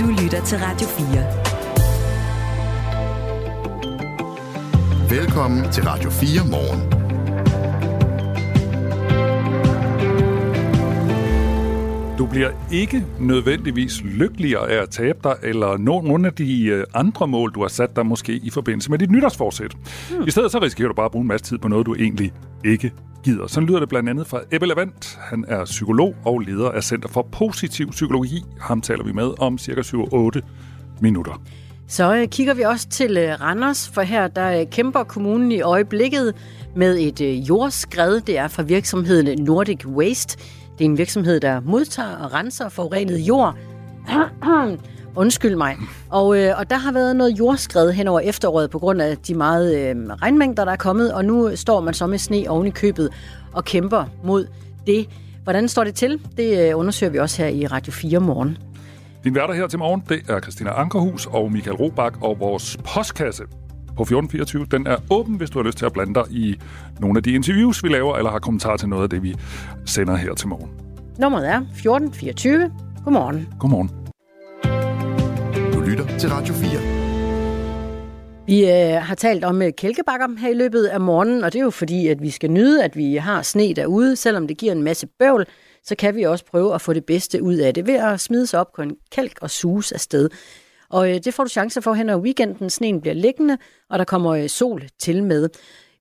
Du lytter til Radio 4. Velkommen til Radio 4 morgen. Du bliver ikke nødvendigvis lykkeligere af at tabe dig, eller nå nogle af de øh, andre mål, du har sat dig måske i forbindelse med dit nytårsforsæt. Hmm. I stedet så risikerer du bare at bruge en masse tid på noget, du egentlig ikke gider. Så lyder det blandt andet fra Ebbe Levant. Han er psykolog og leder af Center for Positiv Psykologi. Ham taler vi med om cirka 7-8 minutter. Så øh, kigger vi også til øh, Randers, for her der øh, kæmper kommunen i øjeblikket med et øh, jordskred. Det er fra virksomheden Nordic Waste. Det er en virksomhed, der modtager og renser forurenet jord. Undskyld mig. Og, øh, og der har været noget jordskred hen over efteråret på grund af de meget øh, regnmængder, der er kommet, og nu står man så med sne oven i købet og kæmper mod det. Hvordan står det til? Det øh, undersøger vi også her i Radio 4 morgen. Din værter her til morgen, det er Christina Ankerhus og Michael Robach, og vores postkasse på 1424, den er åben, hvis du har lyst til at blande dig i nogle af de interviews, vi laver, eller har kommentarer til noget af det, vi sender her til morgen. Nummeret er 1424. Godmorgen. Godmorgen. Du lytter til Radio 4. Vi øh, har talt om øh, kælkebakker her i løbet af morgenen, og det er jo fordi, at vi skal nyde, at vi har sne derude. Selvom det giver en masse bøvl, så kan vi også prøve at få det bedste ud af det ved at smide sig op på en kælk og suges afsted. Og øh, det får du chancer for hen over weekenden. Sneen bliver liggende, og der kommer øh, sol til med.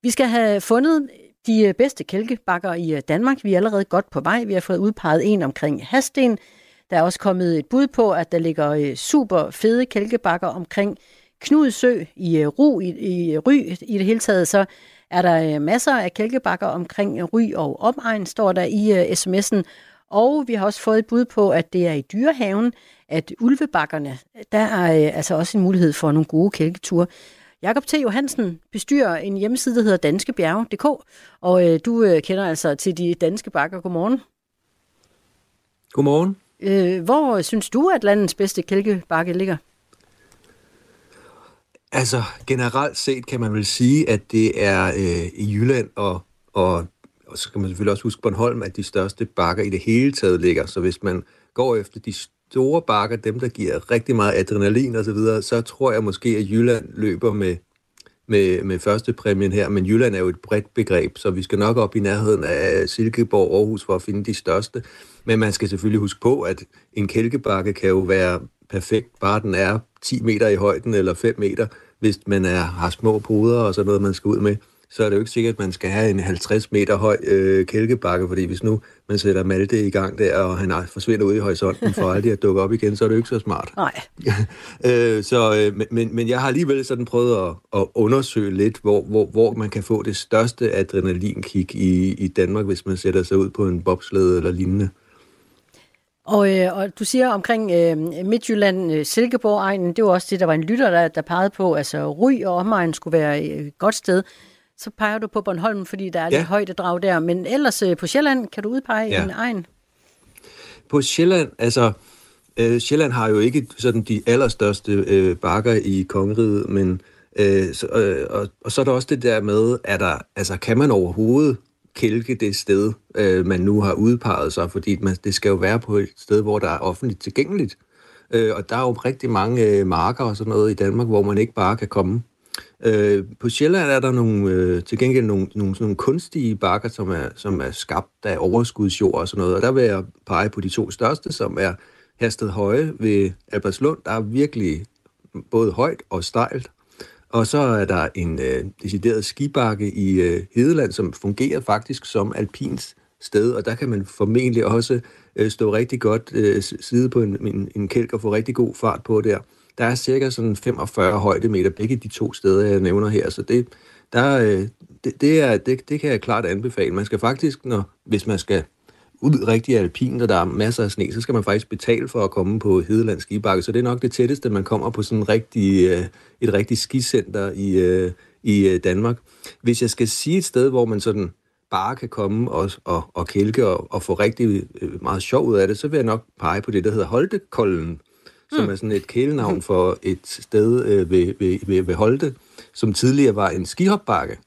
Vi skal have fundet de øh, bedste kælkebakker i øh, Danmark. Vi er allerede godt på vej. Vi har fået udpeget en omkring Hasten. Der er også kommet et bud på, at der ligger øh, super fede kælkebakker omkring Knudsø i øh, Ru, i, i øh, Ry. I det hele taget så er der masser af kælkebakker omkring Ry og omegn, står der i sms'en. Og vi har også fået et bud på, at det er i dyrehaven, at ulvebakkerne, der er altså også en mulighed for nogle gode kælketure. Jakob T. Johansen bestyrer en hjemmeside, der hedder danskebjerge.dk, og øh, du øh, kender altså til de danske bakker. Godmorgen. Godmorgen. Øh, hvor synes du, at landets bedste kælkebakke ligger? Altså, generelt set kan man vel sige, at det er øh, i Jylland, og, og, og så kan man selvfølgelig også huske Bornholm, at de største bakker i det hele taget ligger. Så hvis man går efter de store bakker, dem der giver rigtig meget adrenalin og så videre, så tror jeg måske, at Jylland løber med, med, med første præmien her, men Jylland er jo et bredt begreb, så vi skal nok op i nærheden af Silkeborg Aarhus for at finde de største. Men man skal selvfølgelig huske på, at en kælkebakke kan jo være perfekt, bare den er 10 meter i højden eller 5 meter, hvis man er, har små puder og sådan noget, man skal ud med så er det jo ikke sikkert, at man skal have en 50 meter høj øh, kælkebakke, fordi hvis nu man sætter Malte i gang der, og han forsvinder ud i horisonten for aldrig at dukke op igen, så er det jo ikke så smart. Nej. øh, så, øh, men, men jeg har alligevel sådan prøvet at, at undersøge lidt, hvor, hvor, hvor man kan få det største adrenalinkick i, i Danmark, hvis man sætter sig ud på en bobsled eller lignende. Og, øh, og du siger omkring øh, Midtjylland, øh, Silkeborg-egnen, det var også det, der var en lytter, der, der pegede på, altså Ry og omegn skulle være et godt sted så peger du på Bornholm, fordi der er ja. lidt højdedrag der. Men ellers øh, på Sjælland kan du udpege ja. en egen? På Sjælland, altså... Øh, Sjælland har jo ikke sådan de allerstørste øh, bakker i kongeriget, men øh, så, øh, og, og så er der også det der med, at der, altså, kan man overhovedet kælke det sted, øh, man nu har udpeget sig, fordi man, det skal jo være på et sted, hvor der er offentligt tilgængeligt. Øh, og der er jo rigtig mange øh, marker og sådan noget i Danmark, hvor man ikke bare kan komme Øh, på Sjælland er der nogle, øh, til gengæld nogle, nogle, nogle kunstige bakker, som er, som er skabt af overskudsjord og sådan noget. Og der vil jeg pege på de to største, som er Hersted Høje ved Albertslund. Der er virkelig både højt og stejlt. Og så er der en øh, decideret skibakke i øh, Hedeland, som fungerer faktisk som alpins sted, og der kan man formentlig også øh, stå rigtig godt øh, side på en, en, en kælk og få rigtig god fart på der. Der er cirka sådan 45 højdemeter begge de to steder, jeg nævner her, så det, der, øh, det, det, er, det, det kan jeg klart anbefale. Man skal faktisk, når, hvis man skal ud rigtig alpin, og der er masser af sne, så skal man faktisk betale for at komme på Hedeland Skibakke. Så det er nok det tætteste, man kommer på sådan en rigtig, øh, et rigtigt skicenter i, øh, i Danmark. Hvis jeg skal sige et sted, hvor man sådan bare kan komme og, og, og kælke og, og få rigtig meget sjov ud af det, så vil jeg nok pege på det, der hedder Holtekollen som mm. er sådan et kælenavn for et sted øh, ved, ved, ved, ved Holte, som tidligere var en skihopbakke,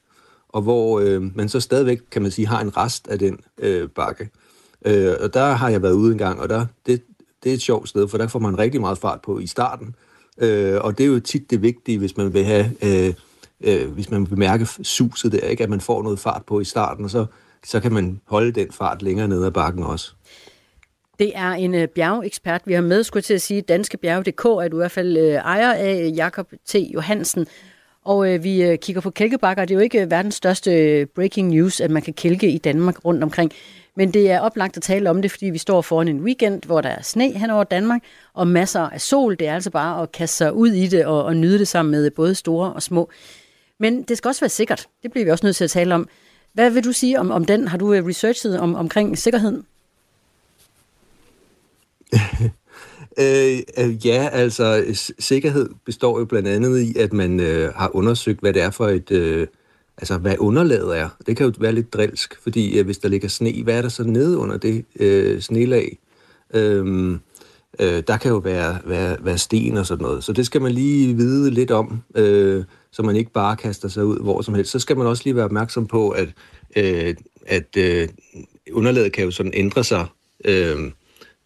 og hvor øh, man så stadigvæk, kan man sige, har en rest af den øh, bakke. Øh, og der har jeg været ude en gang, og der, det, det er et sjovt sted, for der får man rigtig meget fart på i starten. Øh, og det er jo tit det vigtige, hvis man vil have, øh, øh, hvis man vil mærke suset der, ikke? at man får noget fart på i starten, og så, så kan man holde den fart længere ned ad bakken også. Det er en øh, bjergekspert, vi har med, skulle til at sige, Danske Bjerg.dk at du i hvert fald øh, ejer af, Jakob T. Johansen. Og øh, vi øh, kigger på kælkebakker. Det er jo ikke øh, verdens største øh, breaking news, at man kan kælke i Danmark rundt omkring. Men det er oplagt at tale om det, fordi vi står foran en weekend, hvor der er sne hen over Danmark, og masser af sol. Det er altså bare at kaste sig ud i det og, og nyde det sammen med både store og små. Men det skal også være sikkert. Det bliver vi også nødt til at tale om. Hvad vil du sige om, om den? Har du øh, researchet om, omkring sikkerheden? øh, øh, ja, altså sikkerhed består jo blandt andet i, at man øh, har undersøgt, hvad det er for et... Øh, altså hvad underlaget er. Det kan jo være lidt drilsk, fordi øh, hvis der ligger sne, hvad er der så nede under det øh, snelag? Øh, øh, der kan jo være, være, være sten og sådan noget. Så det skal man lige vide lidt om, øh, så man ikke bare kaster sig ud hvor som helst. Så skal man også lige være opmærksom på, at, øh, at øh, underlaget kan jo sådan ændre sig, øh,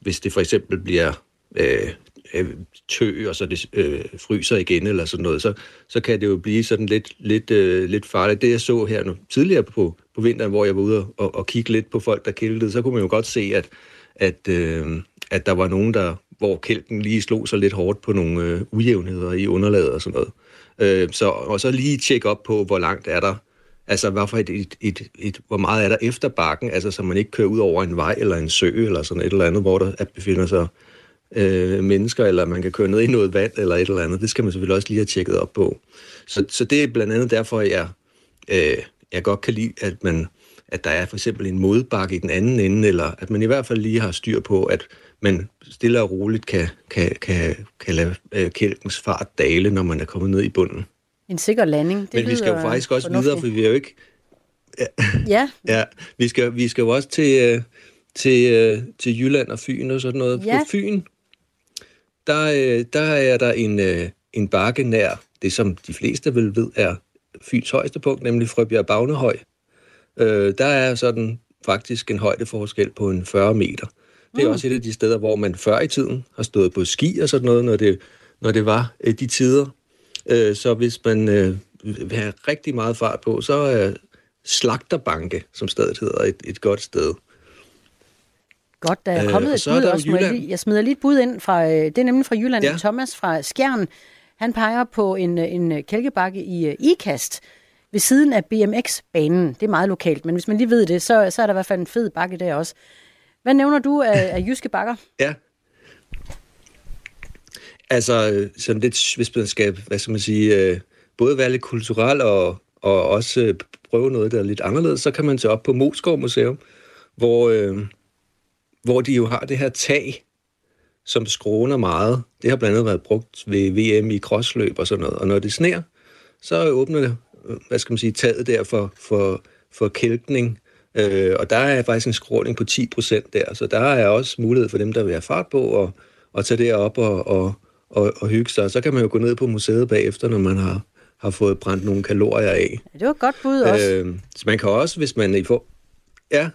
hvis det for eksempel bliver Øh, øh, tø, og så det øh, fryser igen eller sådan noget, så, så kan det jo blive sådan lidt, lidt, øh, lidt farligt. Det jeg så her nu tidligere på, på vinteren, hvor jeg var ude og, og kigge lidt på folk, der kæltede, så kunne man jo godt se, at, at, øh, at der var nogen, der, hvor kælken lige slog sig lidt hårdt på nogle øh, ujævnheder i underlaget og sådan noget. Øh, så, og så lige tjekke op på, hvor langt er der Altså, hvorfor et, et, et, et, hvor meget er der efter bakken, altså så man ikke kører ud over en vej eller en sø eller sådan et eller andet, hvor der befinder sig øh, mennesker, eller man kan køre ned i noget vand eller et eller andet. Det skal man selvfølgelig også lige have tjekket op på. Så, så det er blandt andet derfor, jeg, øh, jeg godt kan lide, at man at der er for eksempel en modbakke i den anden ende, eller at man i hvert fald lige har styr på, at man stille og roligt kan, kan, kan, kan lade øh, kælkens fart dale, når man er kommet ned i bunden. En sikker landing. Det Men vi skal jo faktisk også fornuftigt. videre, for vi er jo ikke... Ja, ja. ja vi, skal, vi skal jo også til, øh, til, øh, til Jylland og Fyn og sådan noget. Ja. På Fyn, der, øh, der er der en, øh, en bakke nær det, som de fleste vil ved er Fyns højeste punkt, nemlig Frøbjerg Bagnehøj. Øh, der er sådan faktisk en højdeforskel på en 40 meter. Det er mm. også et af de steder, hvor man før i tiden har stået på ski og sådan noget, når det, når det var de tider. Så hvis man vil have rigtig meget fart på, så er Slagterbanke, som stedet hedder, et, et godt sted. Godt, der er øh, kommet øh, et bud også. Jeg, lige, jeg smider lige et bud ind fra, øh, det er nemlig fra Jylland, ja. Thomas fra Skjern. Han peger på en, øh, en kælkebakke i Ikast ved siden af BMX-banen. Det er meget lokalt, men hvis man lige ved det, så, så er der i hvert fald en fed bakke der også. Hvad nævner du af, af jyske bakker? Ja. Altså, sådan lidt, hvis man skal, hvad skal man sige, både være lidt kulturel og, og også prøve noget, der er lidt anderledes, så kan man tage op på Moskov Museum, hvor, øh, hvor de jo har det her tag, som skråner meget. Det har blandt andet været brugt ved VM i krossløb og sådan noget. Og når det sner, så åbner det, hvad skal man sige, taget der for, for, for kælkning. Øh, og der er faktisk en skråning på 10 procent der, så der er også mulighed for dem, der vil have fart på og, og tage derop og, og, og, og hygge sig. Så kan man jo gå ned på museet bagefter, når man har, har fået brændt nogle kalorier af. Ja, det var et godt bud også. Øh, så man kan også, hvis man i får... Ja,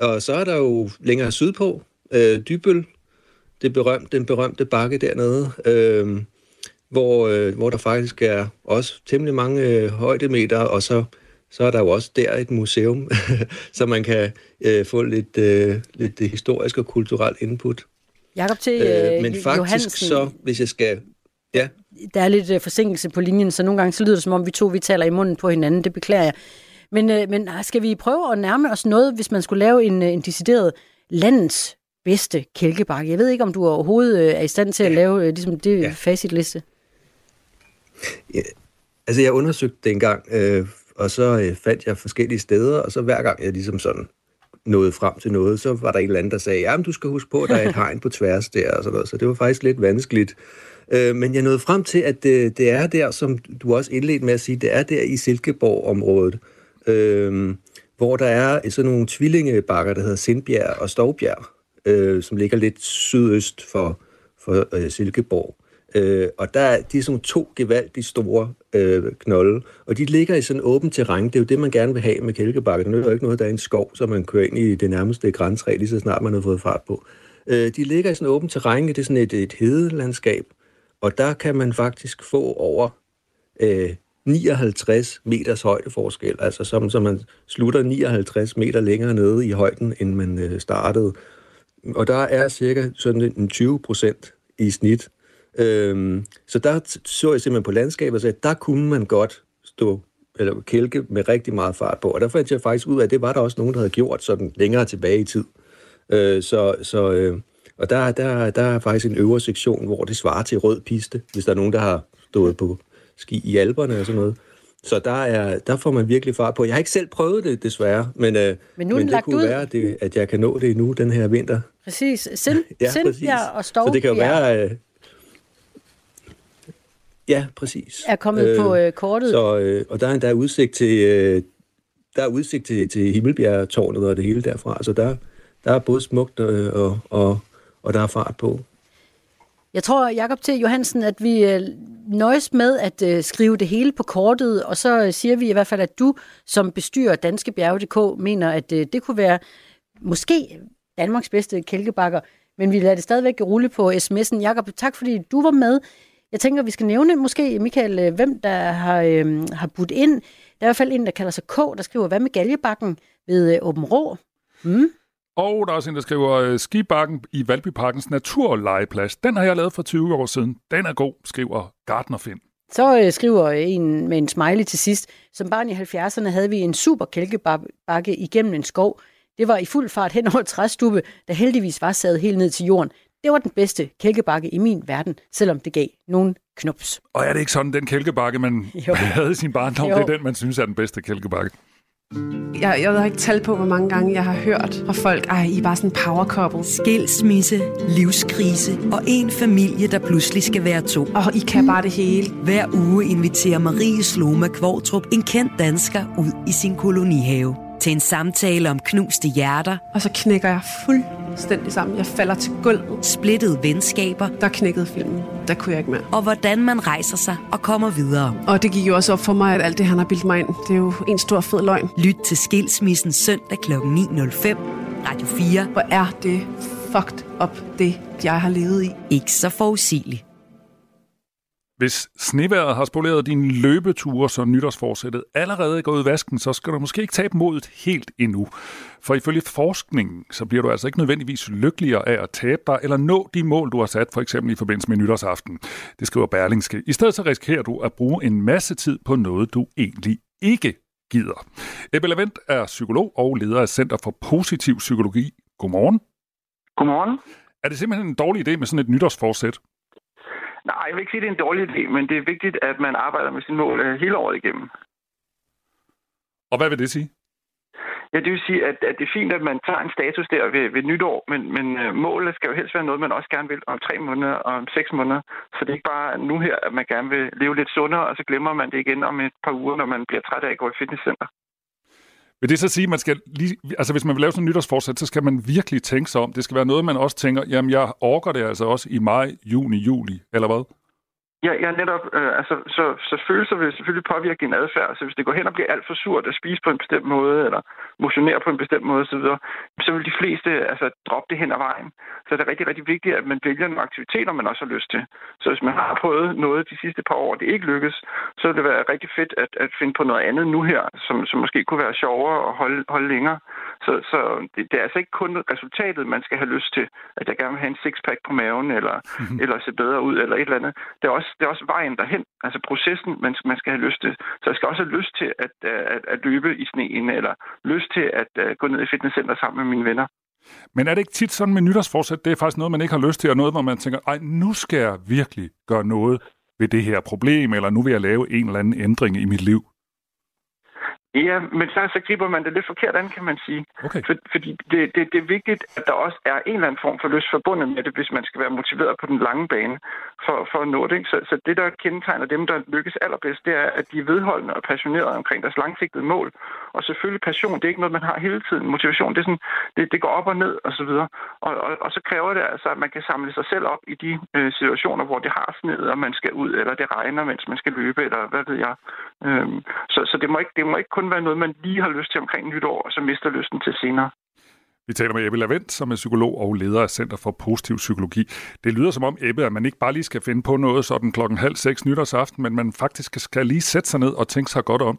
og så er der jo længere sydpå, øh, Dybøl, det berømte, den berømte bakke dernede, øh, hvor, øh, hvor der faktisk er også temmelig mange øh, højdemeter, og så, så er der jo også der et museum, så man kan øh, få lidt, øh, lidt historisk og kulturelt input. Jakob til øh, Men faktisk Johansen, så, hvis jeg skal... Ja. Der er lidt øh, forsinkelse på linjen, så nogle gange så lyder det som om, vi to vi taler i munden på hinanden. Det beklager jeg. Men, øh, men skal vi prøve at nærme os noget, hvis man skulle lave en, øh, en decideret landets bedste kælkebakke? Jeg ved ikke, om du overhovedet øh, er i stand til at lave øh, ligesom det ja. facitliste. Ja, altså, jeg undersøgte det engang, øh, og så øh, fandt jeg forskellige steder, og så hver gang jeg ligesom sådan nåede frem til noget, så var der en eller anden, der sagde, ja, men du skal huske på, at der er et hegn på tværs der, og sådan noget. Så det var faktisk lidt vanskeligt. Øh, men jeg nåede frem til, at det, det er der, som du også indledte med at sige, det er der i Silkeborg-området øh, hvor der er sådan nogle tvillingebakker, der hedder Sindbjerg og Stovbjerg, øh, som ligger lidt sydøst for, for øh, Silkeborg. Øh, og der er, de er sådan to gevaldigt store øh, knolde, og de ligger i sådan åben terræn. Det er jo det, man gerne vil have med kælkebakker. Det er jo ikke noget, der er en skov, så man kører ind i det nærmeste græntræ, lige så snart man har fået fart på. Øh, de ligger i sådan åbent åben terræn, det er sådan et, et hedelandskab, og der kan man faktisk få over øh, 59 meters højdeforskel, altså som, som man slutter 59 meter længere nede i højden, end man øh, startede. Og der er cirka sådan en 20 procent i snit. Øhm, så der så jeg simpelthen på landskabet og sagde, at der kunne man godt stå eller kælke med rigtig meget fart på. Og der fandt jeg faktisk ud af, at det var der også nogen, der havde gjort sådan længere tilbage i tid. Øh, så, så, øh, og der, der, der er faktisk en øvre sektion, hvor det svarer til rød piste, hvis der er nogen, der har stået på ski i alberne og sådan noget. Så der, er, der får man virkelig fart på. Jeg har ikke selv prøvet det, desværre, men, øh, men, nu men det kunne ud. være, det, at jeg kan nå det nu den her vinter. Præcis. Sind, ja, præcis. og Stovbjerg. Så det kan jo være... Øh, ja, præcis. Er kommet øh, på øh, kortet. Så, øh, og der er endda udsigt til, øh, der er udsigt til, til Himmelbjergtårnet og det hele derfra. Så der, der er både smukt og, og, og, og der er fart på. Jeg tror, Jakob T. Johansen, at vi øh, nøjes med at øh, skrive det hele på kortet, og så øh, siger vi i hvert fald, at du som bestyrer Danske Bjerge.dk mener, at det kunne være måske Danmarks bedste kælkebakker, men vi lader det stadigvæk rulle på sms'en. Jakob, tak fordi du var med. Jeg tænker, vi skal nævne måske, Michael, hvem der har, øh, har budt ind. Der er i hvert fald en, der kalder sig K, der skriver, hvad med Galjebakken ved øh, Åben Rå? Mm. Og der er også en, der skriver, øh, skibakken i Valbyparkens naturlegeplads. Den har jeg lavet for 20 år siden. Den er god, skriver Gardner Finn. Så øh, skriver en med en smiley til sidst. Som barn i 70'erne havde vi en super kælkebakke igennem en skov. Det var i fuld fart hen over træstube, der heldigvis var sadet helt ned til jorden. Det var den bedste kælkebakke i min verden, selvom det gav nogen knups. Og er det ikke sådan, den kælkebakke, man jo. havde i sin barndom, jo. det er den, man synes er den bedste kælkebakke? Jeg, jeg har ikke talt på, hvor mange gange jeg har hørt fra folk, ej, I er bare sådan en power couple. Skilsmisse, livskrise og en familie, der pludselig skal være to. Og I kan bare det hele. Hver uge inviterer Marie Sloma Kvortrup en kendt dansker ud i sin kolonihave til en samtale om knuste hjerter. Og så knækker jeg fuldstændig sammen. Jeg falder til gulvet. Splittede venskaber. Der knækkede filmen. Der kunne jeg ikke mere. Og hvordan man rejser sig og kommer videre. Og det gik jo også op for mig, at alt det, han har bildt mig ind, det er jo en stor fed løgn. Lyt til Skilsmissen søndag kl. 9.05. Radio 4. Hvor er det fucked up, det jeg har levet i. Ikke så forudsigeligt. Hvis sneværet har spoleret din løbeture, så nytårsforsættet allerede er gået i vasken, så skal du måske ikke tabe modet helt endnu. For ifølge forskningen, så bliver du altså ikke nødvendigvis lykkeligere af at tabe dig eller nå de mål, du har sat, for eksempel i forbindelse med nytårsaften. Det skriver Berlingske. I stedet så risikerer du at bruge en masse tid på noget, du egentlig ikke gider. Ebbe Lavendt er psykolog og leder af Center for Positiv Psykologi. Godmorgen. Godmorgen. Er det simpelthen en dårlig idé med sådan et nytårsforsæt? Nej, jeg vil ikke sige, at det er en dårlig idé, men det er vigtigt, at man arbejder med sine mål øh, hele året igennem. Og hvad vil det sige? Ja, det vil sige, at, at det er fint, at man tager en status der ved, ved nytår, men, men øh, målet skal jo helst være noget, man også gerne vil om tre måneder og om seks måneder. Så det er ikke bare nu her, at man gerne vil leve lidt sundere, og så glemmer man det igen om et par uger, når man bliver træt af at gå i fitnesscenter. Vil det så sige, at man skal lige, altså hvis man vil lave sådan en nytårsforsæt, så skal man virkelig tænke sig om. Det skal være noget, man også tænker, jamen jeg orker det altså også i maj, juni, juli, eller hvad? Ja, ja netop. Øh, altså, så, så følelser vil selvfølgelig påvirke din adfærd. Så hvis det går hen og bliver alt for surt at spise på en bestemt måde, eller motionere på en bestemt måde osv., så vil de fleste altså, droppe det hen ad vejen. Så det er rigtig, rigtig vigtigt, at man vælger nogle aktiviteter, man også har lyst til. Så hvis man har prøvet noget de sidste par år, og det ikke lykkes, så vil det være rigtig fedt at, at finde på noget andet nu her, som, som måske kunne være sjovere at holde, holde længere. Så, så det, det er altså ikke kun resultatet, man skal have lyst til, at jeg gerne vil have en sixpack på maven, eller, mm-hmm. eller se bedre ud, eller et eller andet. Det er også det er også vejen derhen, altså processen, man, man skal have lyst til. Så jeg skal også have lyst til at, at, at løbe i sneen, eller lyst til at uh, gå ned i fitnesscenter sammen med mine venner. Men er det ikke tit sådan med nytårsforsæt, det er faktisk noget, man ikke har lyst til, og noget, hvor man tænker, ej, nu skal jeg virkelig gøre noget ved det her problem, eller nu vil jeg lave en eller anden ændring i mit liv? Ja, men så, så griber man det lidt forkert an, kan man sige. Okay. For, fordi det, det, det er vigtigt, at der også er en eller anden form for lyst forbundet med det, hvis man skal være motiveret på den lange bane for, for at nå det. Ikke? Så, så det, der kendetegner dem, der lykkes allerbedst, det er, at de er vedholdende og passionerede omkring deres langsigtede mål. Og selvfølgelig passion, det er ikke noget, man har hele tiden. Motivation, det, er sådan, det, det går op og ned og så videre. Og, og, og så kræver det altså, at man kan samle sig selv op i de øh, situationer, hvor det har snedet, og man skal ud, eller det regner, mens man skal løbe, eller hvad ved jeg. Øhm, så, så det må ikke, det må ikke kun kun være noget, man lige har lyst til omkring nytår, og så mister lysten til senere. Vi taler med Ebbe Lavendt, som er psykolog og leder af Center for Positiv Psykologi. Det lyder som om, Ebbe, at man ikke bare lige skal finde på noget sådan klokken halv seks nytårsaften, men man faktisk skal lige sætte sig ned og tænke sig godt om.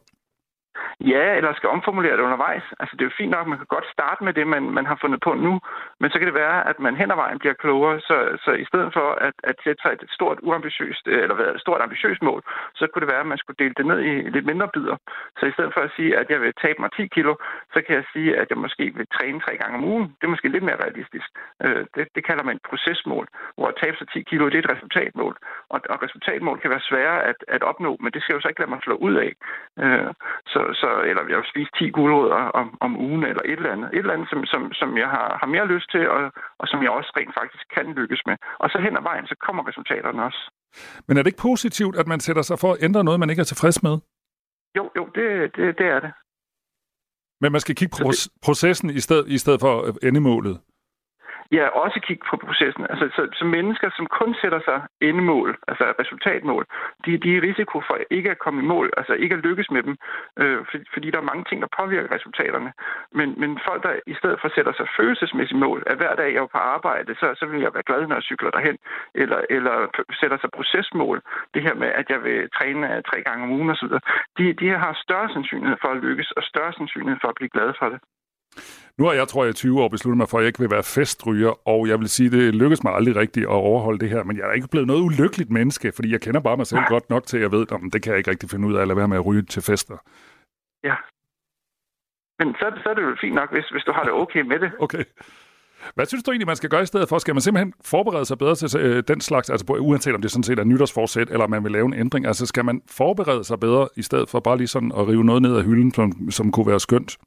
Ja, eller skal omformulere det undervejs. Altså, det er jo fint nok, man kan godt starte med det, man, man har fundet på nu, men så kan det være, at man hen ad vejen bliver klogere, så, så i stedet for at, at sætte sig et stort uambitiøst, øh, eller hvad, et stort ambitiøst mål, så kunne det være, at man skulle dele det ned i lidt mindre bidder. Så i stedet for at sige, at jeg vil tabe mig 10 kilo, så kan jeg sige, at jeg måske vil træne tre gange om ugen. Det er måske lidt mere realistisk. Øh, det, det kalder man et procesmål, hvor at tabe sig 10 kilo, det er et resultatmål. Og, og resultatmål kan være svære at, at opnå, men det skal jo så ikke lade mig slå ud af. Øh, så, så, så, eller jeg vil spise 10 guldrødder om, om ugen, eller et eller andet. Et eller andet, som, som, som jeg har, har mere lyst til, og, og som jeg også rent faktisk kan lykkes med. Og så hen ad vejen, så kommer resultaterne også. Men er det ikke positivt, at man sætter sig for at ændre noget, man ikke er tilfreds med? Jo, jo, det, det, det er det. Men man skal kigge på processen i stedet, i stedet for endemålet? Ja, også kigge på processen. Altså, så, så mennesker, som kun sætter sig endemål, altså resultatmål, de, de er i risiko for ikke at komme i mål, altså ikke at lykkes med dem, øh, for, fordi der er mange ting, der påvirker resultaterne. Men, men folk, der i stedet for sætter sig følelsesmæssigt mål, at hver dag jeg er på arbejde, så, så vil jeg være glad, når jeg cykler derhen, eller, eller sætter sig procesmål, det her med, at jeg vil træne tre gange om ugen osv., de, de har større sandsynlighed for at lykkes, og større sandsynlighed for at blive glad for det. Nu har jeg, tror jeg, i 20 år besluttet mig for, at jeg ikke vil være festryger, og jeg vil sige, det lykkedes mig aldrig rigtigt at overholde det her, men jeg er ikke blevet noget ulykkeligt menneske, fordi jeg kender bare mig selv godt nok til, at jeg ved, at det kan jeg ikke rigtig finde ud af, at lade være med at ryge til fester. Ja. Men så, så er det jo fint nok, hvis, hvis du har det okay med det. Okay. Hvad synes du egentlig, man skal gøre i stedet for? Skal man simpelthen forberede sig bedre til øh, den slags, altså uanset om det sådan set er nytårsforsæt, eller man vil lave en ændring, altså skal man forberede sig bedre, i stedet for bare lige sådan at rive noget ned af hylden, som, som kunne være skønt?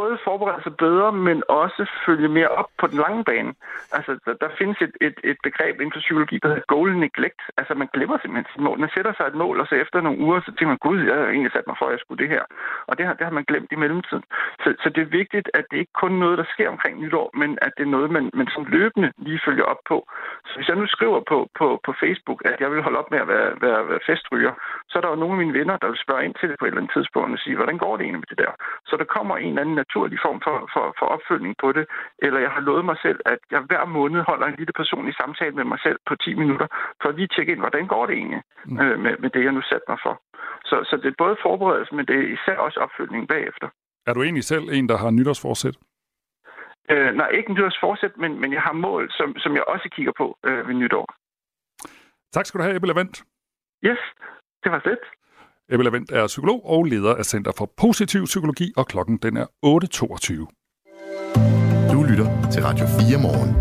Både forberede sig bedre, men også følge mere op på den lange bane. Altså, der, der findes et, et, et begreb inden for psykologi, der hedder goal neglect. Altså, man glemmer simpelthen sit mål. Man sætter sig et mål, og så efter nogle uger, så tænker man, gud, jeg har egentlig sat mig for, at jeg skulle det her. Og det har, det har man glemt i mellemtiden. Så, så det er vigtigt, at det ikke kun er noget, der sker omkring nytår, men at det er noget, man, man som løbende lige følger op på. Så hvis jeg nu skriver på, på, på Facebook, at jeg vil holde op med at være, være, være festryger, så er der jo nogle af mine venner, der vil spørge ind til det på et eller andet tidspunkt og sige, hvordan går det egentlig med det der? Så der kommer en eller anden naturlig form for, for, for opfølgning på det. Eller jeg har lovet mig selv, at jeg hver måned holder en lille personlig samtale med mig selv på 10 minutter, for at lige tjekke ind, hvordan går det egentlig mm. øh, med, med det, jeg nu satte mig for. Så, så det er både forberedelse, men det er især også opfølgning bagefter. Er du egentlig selv en, der har nytårsforsæt? Øh, nej, ikke nytårsforsæt, men, men jeg har mål, som, som jeg også kigger på øh, ved nytår. Tak skal du have, Ebbe Lavendt. Yes, det var fedt. Ebbe Lavendt er psykolog og leder af Center for Positiv Psykologi, og klokken den er 8.22. Du lytter til Radio 4 morgen.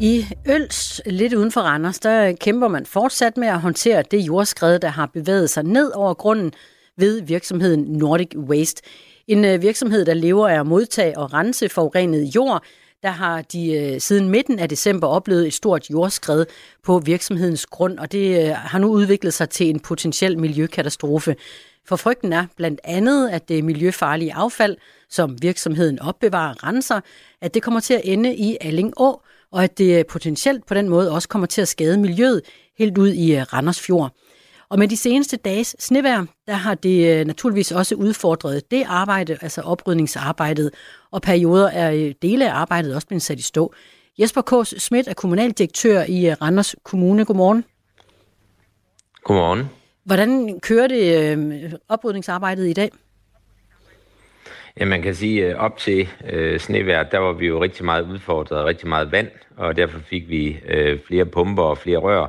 I Øls, lidt uden for Randers, der kæmper man fortsat med at håndtere det jordskred, der har bevæget sig ned over grunden ved virksomheden Nordic Waste. En øh, virksomhed, der lever af at modtage og rense forurenet jord, der har de øh, siden midten af december oplevet et stort jordskred på virksomhedens grund, og det øh, har nu udviklet sig til en potentiel miljøkatastrofe. For frygten er blandt andet, at det miljøfarlige affald, som virksomheden opbevarer og renser, at det kommer til at ende i Alling Å, og at det potentielt på den måde også kommer til at skade miljøet helt ud i øh, Randers Fjord. Og med de seneste dages snevær, der har det øh, naturligvis også udfordret det arbejde, altså oprydningsarbejdet, og perioder er øh, dele af arbejdet også blevet sat i stå. Jesper K. Schmidt er kommunaldirektør i øh, Randers Kommune. Godmorgen. Godmorgen. Hvordan kører det oprydningsarbejdet i dag? Ja, man kan sige, op til øh, snevær, der var vi jo rigtig meget udfordret, rigtig meget vand, og derfor fik vi øh, flere pumper og flere rør.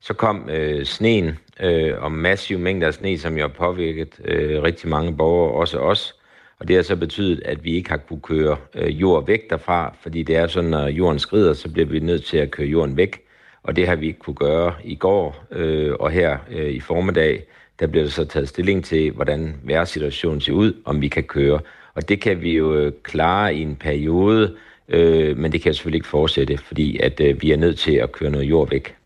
Så kom øh, sneen, øh, og massive mængder af sne, som jo har påvirket øh, rigtig mange borgere, også os. Og det har så betydet, at vi ikke har kunne køre øh, jord væk derfra, fordi det er sådan, når jorden skrider, så bliver vi nødt til at køre jorden væk. Og det har vi ikke kunne gøre i går, øh, og her øh, i formiddag, der bliver der så taget stilling til, hvordan vejrsituationen ser ud, om vi kan køre. Og det kan vi jo øh, klare i en periode, øh, men det kan selvfølgelig ikke fortsætte, fordi at øh, vi er nødt til at køre noget jord væk.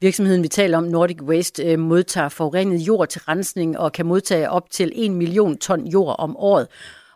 Virksomheden, vi taler om, Nordic Waste, øh, modtager forurenet jord til rensning og kan modtage op til 1 million ton jord om året.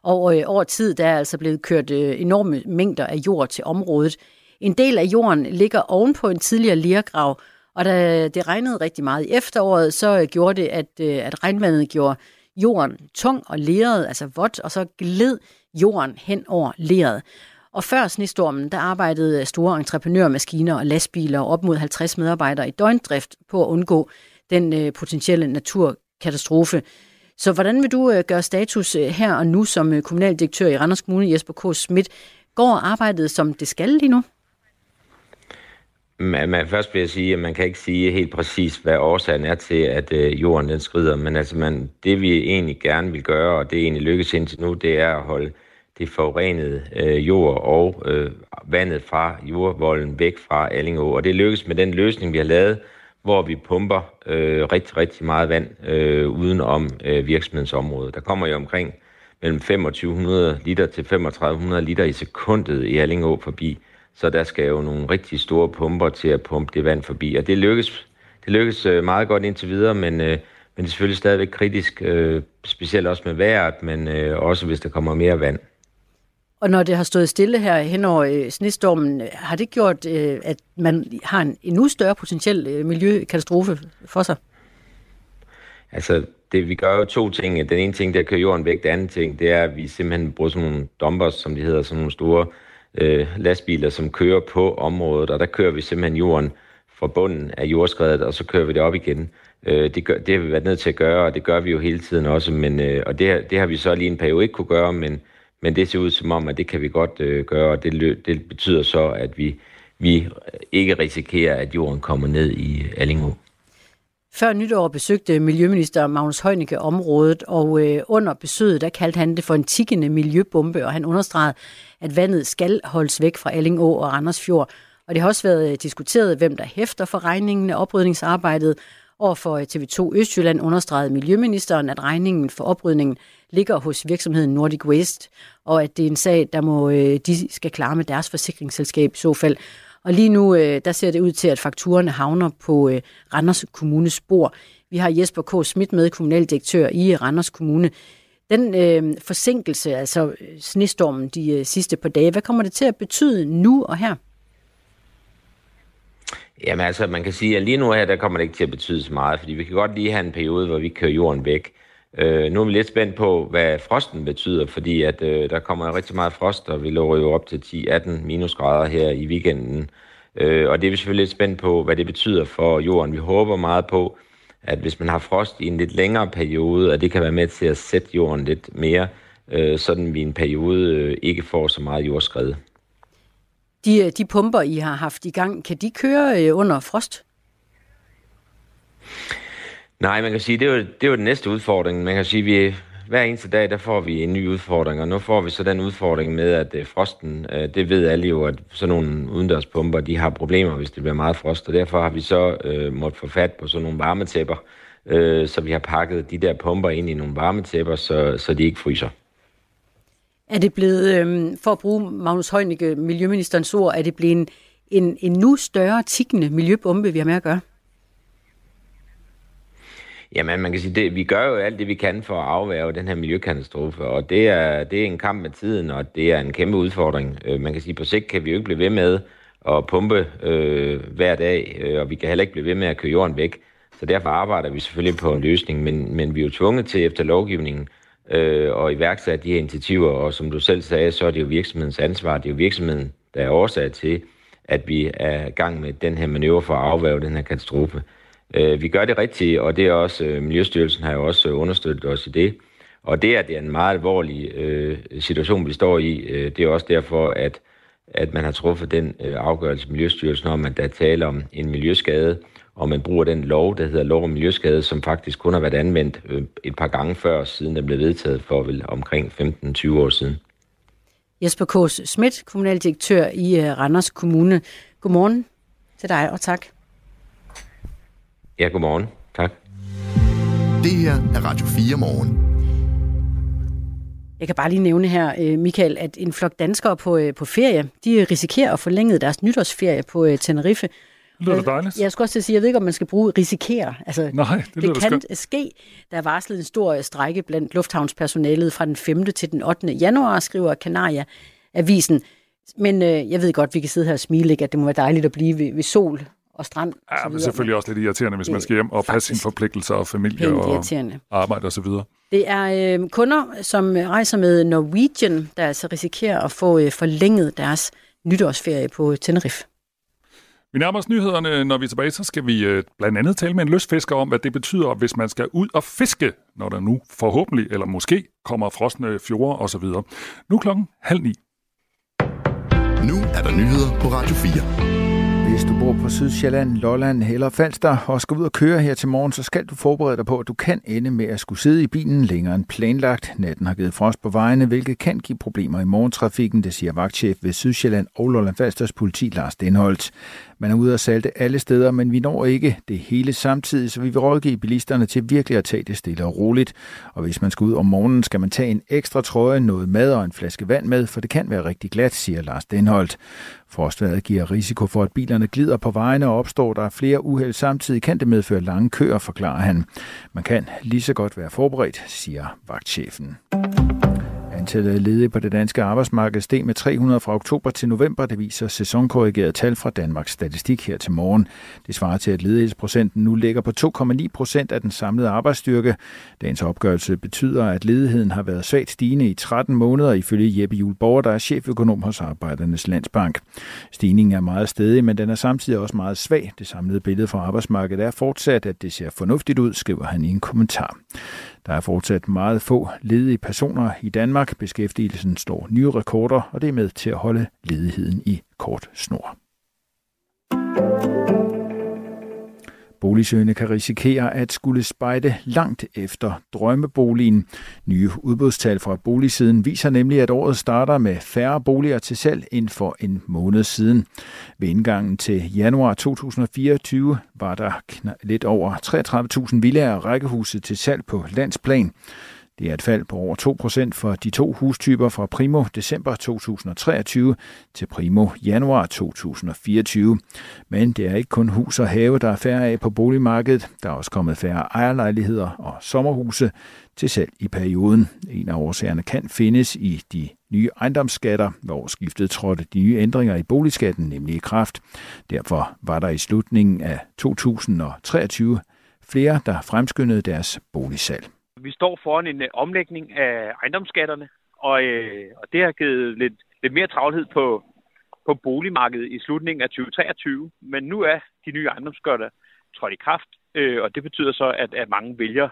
Og øh, over tid der er altså blevet kørt øh, enorme mængder af jord til området. En del af jorden ligger ovenpå en tidligere lergrav, og da det regnede rigtig meget i efteråret, så øh, gjorde det, at, øh, at regnvandet gjorde jorden tung og leret, altså vådt, og så gled jorden hen over leret. Og før snestormen, der arbejdede store entreprenørmaskiner og lastbiler op mod 50 medarbejdere i døgndrift på at undgå den øh, potentielle naturkatastrofe. Så hvordan vil du øh, gøre status øh, her og nu som øh, kommunaldirektør i Randers Kommune, Jesper K. Schmidt? Går arbejdet, som det skal lige nu? Man, man, først vil jeg sige, at man kan ikke sige helt præcis, hvad årsagen er til, at øh, jorden den skrider. Men altså, man, det vi egentlig gerne vil gøre, og det egentlig lykkes indtil nu, det er at holde det forurenede øh, jord og øh, vandet fra jordvolden væk fra Allingå. Og det lykkes med den løsning, vi har lavet, hvor vi pumper øh, rigtig, rigtig meget vand øh, uden om øh, virksomhedens område. Der kommer jo omkring mellem 2500 liter til 3500 liter i sekundet i Allingå forbi. Så der skal jo nogle rigtig store pumper til at pumpe det vand forbi. Og det lykkes, det lykkes øh, meget godt indtil videre, men, øh, men det er selvfølgelig stadigvæk kritisk, øh, specielt også med vejret, men øh, også hvis der kommer mere vand. Og når det har stået stille her hen over øh, snestormen, har det gjort, øh, at man har en endnu større potentiel øh, miljøkatastrofe for sig? Altså, det, vi gør jo to ting. Den ene ting, der kører jorden væk. Den anden ting, det er, at vi simpelthen bruger sådan nogle dumpers, som de hedder, sådan nogle store øh, lastbiler, som kører på området, og der kører vi simpelthen jorden fra bunden af jordskredet, og så kører vi det op igen. Øh, det, gør, det har vi været nødt til at gøre, og det gør vi jo hele tiden også, men, øh, og det, det har vi så lige en periode ikke kunne gøre, men, men det ser ud som om, at det kan vi godt øh, gøre, og det, det betyder så, at vi, vi ikke risikerer, at jorden kommer ned i Allingå. Før nytår besøgte Miljøminister Magnus Heunicke området, og øh, under besøget der kaldte han det for en tikkende miljøbombe, og han understregede, at vandet skal holdes væk fra Allingå og Randersfjord. Og det har også været øh, diskuteret, hvem der hæfter for regningen af oprydningsarbejdet. Og for øh, TV2 Østjylland understregede Miljøministeren, at regningen for oprydningen ligger hos virksomheden Nordic Waste, og at det er en sag, der må øh, de skal klare med deres forsikringsselskab i så fald. Og lige nu, øh, der ser det ud til, at fakturerne havner på øh, Randers Kommunes bord. Vi har Jesper K. Schmidt med, kommunaldirektør i øh, Randers Kommune. Den øh, forsinkelse, altså øh, snestormen de øh, sidste par dage, hvad kommer det til at betyde nu og her? Jamen altså, man kan sige, at lige nu her, der kommer det ikke til at betyde så meget, fordi vi kan godt lige have en periode, hvor vi kører jorden væk. Øh, nu er vi lidt spændt på, hvad frosten betyder, fordi at øh, der kommer rigtig meget frost, og vi lå jo op til 10-18 minusgrader her i weekenden. Øh, og det er vi selvfølgelig lidt spændt på, hvad det betyder for jorden. Vi håber meget på, at hvis man har frost i en lidt længere periode, at det kan være med til at sætte jorden lidt mere, øh, sådan vi en periode øh, ikke får så meget jordskred. De, øh, de pumper, I har haft i gang, kan de køre øh, under frost? Nej, man kan sige, det er jo, det er jo den næste udfordring. Man kan sige, vi hver eneste dag, der får vi en ny udfordring, og nu får vi så den udfordring med, at øh, frosten, øh, det ved alle jo, at sådan nogle udendørspumper, de har problemer, hvis det bliver meget frost, og derfor har vi så øh, måttet få fat på sådan nogle varmetæpper, øh, så vi har pakket de der pumper ind i nogle varmetæpper, så, så de ikke fryser. Er det blevet, øh, for at bruge Magnus Heunicke, Miljøministerens ord, er det blevet en, en, en nu større tikkende miljøbombe, vi har med at gøre? Jamen, man kan sige, det, vi gør jo alt det, vi kan for at afværge den her miljøkatastrofe, og det er, det er en kamp med tiden, og det er en kæmpe udfordring. Øh, man kan sige, på sigt kan vi jo ikke blive ved med at pumpe øh, hver dag, øh, og vi kan heller ikke blive ved med at køre jorden væk. Så derfor arbejder vi selvfølgelig på en løsning, men, men vi er jo tvunget til efter lovgivningen øh, at iværksætte de her initiativer, og som du selv sagde, så er det jo virksomhedens ansvar. Det er jo virksomheden, der er årsag til, at vi er i gang med den her manøvre for at afværge den her katastrofe. Øh, vi gør det rigtigt, og det er også, øh, Miljøstyrelsen har jo også øh, understøttet os i det. Og det, at det er en meget alvorlig øh, situation, vi står i, øh, det er også derfor, at, at man har truffet den øh, afgørelse Miljøstyrelsen om, at der taler om en miljøskade, og man bruger den lov, der hedder lov om miljøskade, som faktisk kun har været anvendt øh, et par gange før, siden den blev vedtaget for vel omkring 15-20 år siden. Jesper K. Schmidt, kommunaldirektør i øh, Randers Kommune. Godmorgen til dig, og tak. Ja, godmorgen. Tak. Det her er Radio 4 morgen. Jeg kan bare lige nævne her, øh, Michael, at en flok danskere på, øh, på ferie, de risikerer at forlænge deres nytårsferie på øh, Tenerife. Det lyder dejligt. Jeg skulle også til at sige, jeg ved ikke, om man skal bruge risikere. Altså, Nej, det, det kan skønt. ske. Der er varslet en stor strække blandt lufthavnspersonalet fra den 5. til den 8. januar, skriver Kanaria Avisen. Men øh, jeg ved godt, vi kan sidde her og smile, ikke? at det må være dejligt at blive ved, ved sol og strand. og så Ja, men selvfølgelig også lidt irriterende, hvis man Det skal hjem og passe sine forpligtelser og familie og arbejde osv. Det er øh, kunder, som rejser med Norwegian, der altså risikerer at få øh, forlænget deres nytårsferie på Tenerife. Vi nærmer os nyhederne. Når vi er tilbage, så skal vi øh, blandt andet tale med en lystfisker om, hvad det betyder, hvis man skal ud og fiske, når der nu forhåbentlig eller måske kommer frosne fjorde osv. Nu klokken halv ni. Nu er der nyheder på Radio 4. Du bor på Sydsjælland, Lolland eller Falster og skal ud og køre her til morgen, så skal du forberede dig på, at du kan ende med at skulle sidde i bilen længere end planlagt. Natten har givet frost på vejene, hvilket kan give problemer i morgentrafikken, det siger vagtchef ved Sydsjælland og Lolland Falsters politi Lars Denholdt. Man er ude og salte alle steder, men vi når ikke det hele samtidig, så vi vil rådgive bilisterne til virkelig at tage det stille og roligt. Og hvis man skal ud om morgenen, skal man tage en ekstra trøje, noget mad og en flaske vand med, for det kan være rigtig glat, siger Lars Denholdt. Frostværet giver risiko for, at bilerne glider på vejene og opstår der flere uheld samtidig, kan det medføre lange køer, forklarer han. Man kan lige så godt være forberedt, siger vagtchefen. Antallet af ledige på det danske arbejdsmarked steg med 300 fra oktober til november. Det viser sæsonkorrigerede tal fra Danmarks Statistik her til morgen. Det svarer til, at ledighedsprocenten nu ligger på 2,9 procent af den samlede arbejdsstyrke. Dagens opgørelse betyder, at ledigheden har været svagt stigende i 13 måneder, ifølge Jeppe Juhl Borger, der er cheføkonom hos Arbejdernes Landsbank. Stigningen er meget stedig, men den er samtidig også meget svag. Det samlede billede fra arbejdsmarkedet er fortsat, at det ser fornuftigt ud, skriver han i en kommentar. Der er fortsat meget få ledige personer i Danmark. Beskæftigelsen står nye rekorder, og det er med til at holde ledigheden i kort snor. Boligsøgende kan risikere at skulle spejde langt efter drømmeboligen. Nye udbudstal fra boligsiden viser nemlig, at året starter med færre boliger til salg end for en måned siden. Ved indgangen til januar 2024 var der lidt over 33.000 villaer og rækkehuse til salg på landsplan. Det er et fald på over 2% for de to hustyper fra primo december 2023 til primo januar 2024. Men det er ikke kun hus og have, der er færre af på boligmarkedet. Der er også kommet færre ejerlejligheder og sommerhuse til salg i perioden. En af årsagerne kan findes i de nye ejendomsskatter, hvor skiftet trådte de nye ændringer i boligskatten nemlig i kraft. Derfor var der i slutningen af 2023 flere, der fremskyndede deres boligsalg. Vi står foran en øh, omlægning af ejendomsskatterne, og, øh, og det har givet lidt, lidt mere travlhed på, på boligmarkedet i slutningen af 2023. Men nu er de nye ejendomsskatter trådt i kraft, øh, og det betyder så, at, at mange vælger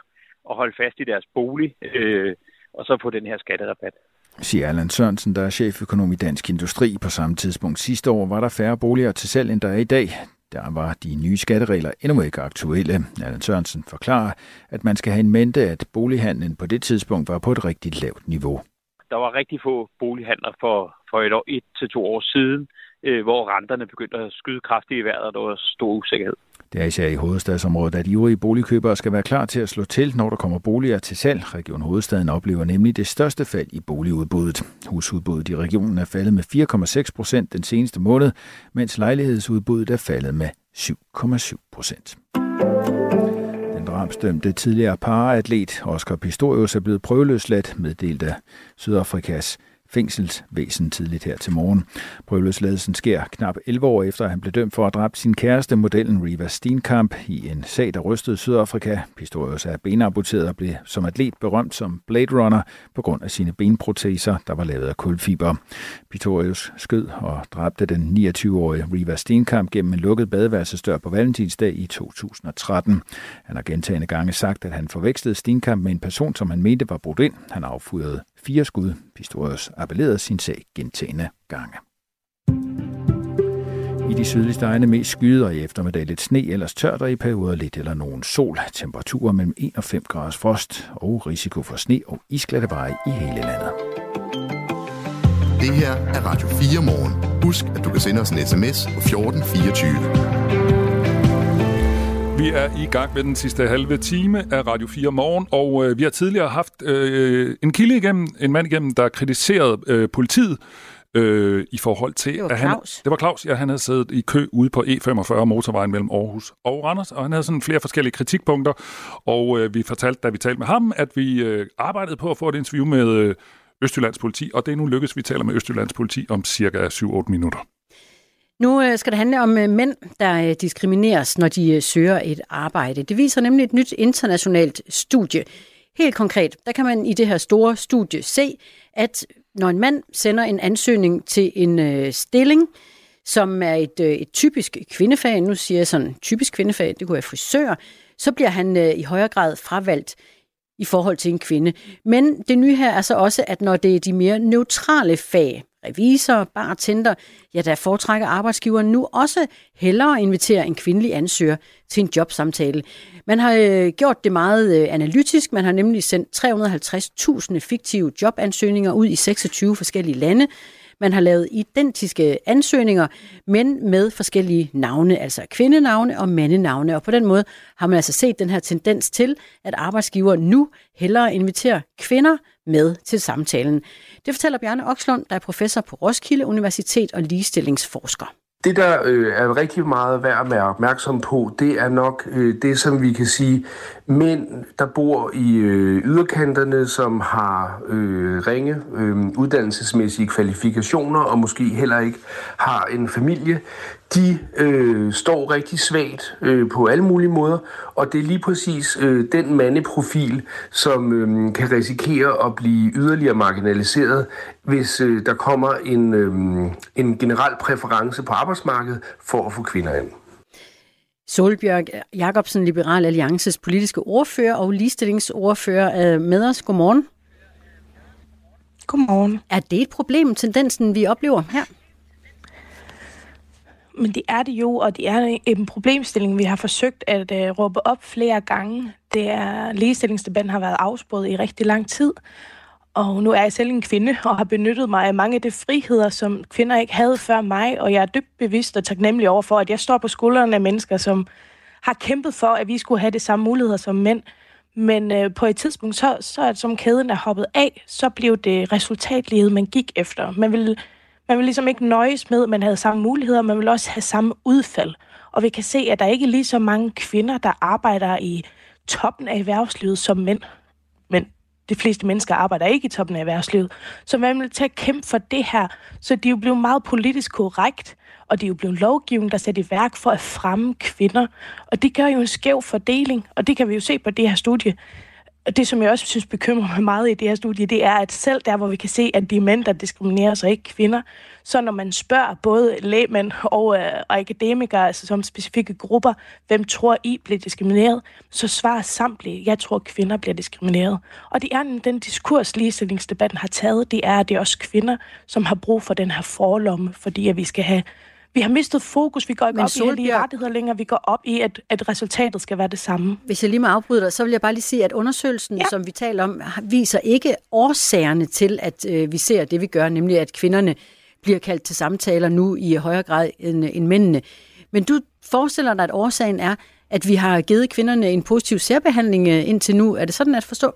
at holde fast i deres bolig øh, og så få den her skatterabat. Siger Allan Sørensen, der er cheføkonom i Dansk Industri. På samme tidspunkt sidste år var der færre boliger til salg, end der er i dag. Der var de nye skatteregler endnu ikke aktuelle. Allan Sørensen forklarer, at man skal have en mente, at bolighandlen på det tidspunkt var på et rigtig lavt niveau. Der var rigtig få bolighandler for, for et, år, et til to år siden, øh, hvor renterne begyndte at skyde kraftigt i vejret, og der var stor usikkerhed. Det er især i hovedstadsområdet, at ivrige boligkøbere skal være klar til at slå til, når der kommer boliger til salg. Region Hovedstaden oplever nemlig det største fald i boligudbuddet. Husudbuddet i regionen er faldet med 4,6 procent den seneste måned, mens lejlighedsudbuddet er faldet med 7,7 procent. Den drabsdømte tidligere paraatlet Oscar Pistorius er blevet prøveløsladt, meddelte Sydafrikas fængselsvæsen tidligt her til morgen. Prøveløsladelsen sker knap 11 år efter, at han blev dømt for at have dræbt sin kæreste, modellen Riva Steenkamp, i en sag, der rystede Sydafrika. Pistorius er benamputeret og blev som atlet berømt som Blade Runner på grund af sine benproteser, der var lavet af kulfiber. Pistorius skød og dræbte den 29-årige Riva Steenkamp gennem en lukket badeværelsesdør på Valentinsdag i 2013. Han har gentagende gange sagt, at han forvekslede Steenkamp med en person, som han mente var brudt ind. Han affyrede fire skud. Pistorius appellerede sin sag gentagende gange. I de sydligste egne mest skyder i eftermiddag lidt sne, ellers tørt og i perioder lidt eller nogen sol. Temperaturer mellem 1 og 5 graders frost og risiko for sne og isglatte veje i hele landet. Det her er Radio 4 morgen. Husk, at du kan sende os en sms på 1424. Vi er i gang med den sidste halve time af Radio 4 Morgen, og øh, vi har tidligere haft øh, en kilde igennem, en mand igennem, der kritiserede øh, politiet øh, i forhold til... Det var at han, Claus. Det var Claus, ja. Han havde siddet i kø ude på E45 motorvejen mellem Aarhus og Randers, og han havde sådan flere forskellige kritikpunkter, og øh, vi fortalte, da vi talte med ham, at vi øh, arbejdede på at få et interview med øh, Østjyllands politi, og det er nu lykkedes, vi taler med Østjyllands politi om cirka 7-8 minutter. Nu øh, skal det handle om øh, mænd, der øh, diskrimineres, når de søger et arbejde. Det viser nemlig et nyt internationalt studie. Helt konkret, der kan man i det her store studie se, at når en mand sender en ansøgning til en stilling, som er et, et typisk kvindefag, nu siger jeg sådan typisk kvindefag, det kunne være frisør, så bliver han i højere grad fravalgt i forhold til en kvinde. Men det nye her er så også, at når det er de mere neutrale fag, revisor, bartender, ja, der foretrækker arbejdsgiveren nu også hellere invitere en kvindelig ansøger til en jobsamtale. Man har øh, gjort det meget øh, analytisk. Man har nemlig sendt 350.000 fiktive jobansøgninger ud i 26 forskellige lande. Man har lavet identiske ansøgninger, men med forskellige navne, altså kvindenavne og mandenavne. Og på den måde har man altså set den her tendens til, at arbejdsgiver nu hellere inviterer kvinder med til samtalen. Det fortæller Bjarne Okslund, der er professor på Roskilde Universitet og ligestillingsforsker. Det, der øh, er rigtig meget værd at være opmærksom på, det er nok øh, det, som vi kan sige, mænd, der bor i øh, yderkanterne, som har øh, ringe øh, uddannelsesmæssige kvalifikationer og måske heller ikke har en familie, de øh, står rigtig svagt øh, på alle mulige måder, og det er lige præcis øh, den mandeprofil, som øh, kan risikere at blive yderligere marginaliseret, hvis øh, der kommer en, øh, en generel præference på arbejdsmarkedet for at få kvinder ind. Solbjørg Jacobsen, Liberal Alliances politiske ordfører og ligestillingsordfører er med os. Godmorgen. Godmorgen. Er det et problem, tendensen vi oplever her? Men det er det jo, og det er en problemstilling, vi har forsøgt at uh, råbe op flere gange. Det er, ligestillingsdebatten har været afspurgt i rigtig lang tid, og nu er jeg selv en kvinde og har benyttet mig af mange af de friheder, som kvinder ikke havde før mig, og jeg er dybt bevidst og taknemmelig over for, at jeg står på skuldrene af mennesker, som har kæmpet for, at vi skulle have de samme muligheder som mænd. Men øh, på et tidspunkt, så, så at som kæden er hoppet af, så blev det resultatlighed, man gik efter. Man ville man vil ligesom ikke nøjes med, at man havde samme muligheder, man vil også have samme udfald. Og vi kan se, at der ikke er lige så mange kvinder, der arbejder i toppen af erhvervslivet som mænd. Men de fleste mennesker arbejder ikke i toppen af erhvervslivet. Så man vil til at kæmpe for det her. Så de er jo blevet meget politisk korrekt, og det er jo blevet lovgivning, der sætter i værk for at fremme kvinder. Og det gør jo en skæv fordeling, og det kan vi jo se på det her studie det, som jeg også synes bekymrer mig meget i det her studie, det er, at selv der, hvor vi kan se, at de mænd, der diskriminerer sig, ikke kvinder, så når man spørger både lægmænd og, øh, og akademikere, altså som specifikke grupper, hvem tror I bliver diskrimineret, så svarer samtlige, jeg tror, kvinder bliver diskrimineret. Og det er den diskurs, ligestillingsdebatten har taget, det er, at det er også kvinder, som har brug for den her forlomme, fordi at vi skal have vi har mistet fokus. Vi går ikke Men op Solbjørn... i, de rettigheder længere. Vi går op i, at, at resultatet skal være det samme. Hvis jeg lige må afbryde dig, så vil jeg bare lige sige, at undersøgelsen, ja. som vi taler om, viser ikke årsagerne til, at øh, vi ser det, vi gør, nemlig at kvinderne bliver kaldt til samtaler nu i højere grad end, end mændene. Men du forestiller dig, at årsagen er, at vi har givet kvinderne en positiv særbehandling øh, indtil nu. Er det sådan at forstå?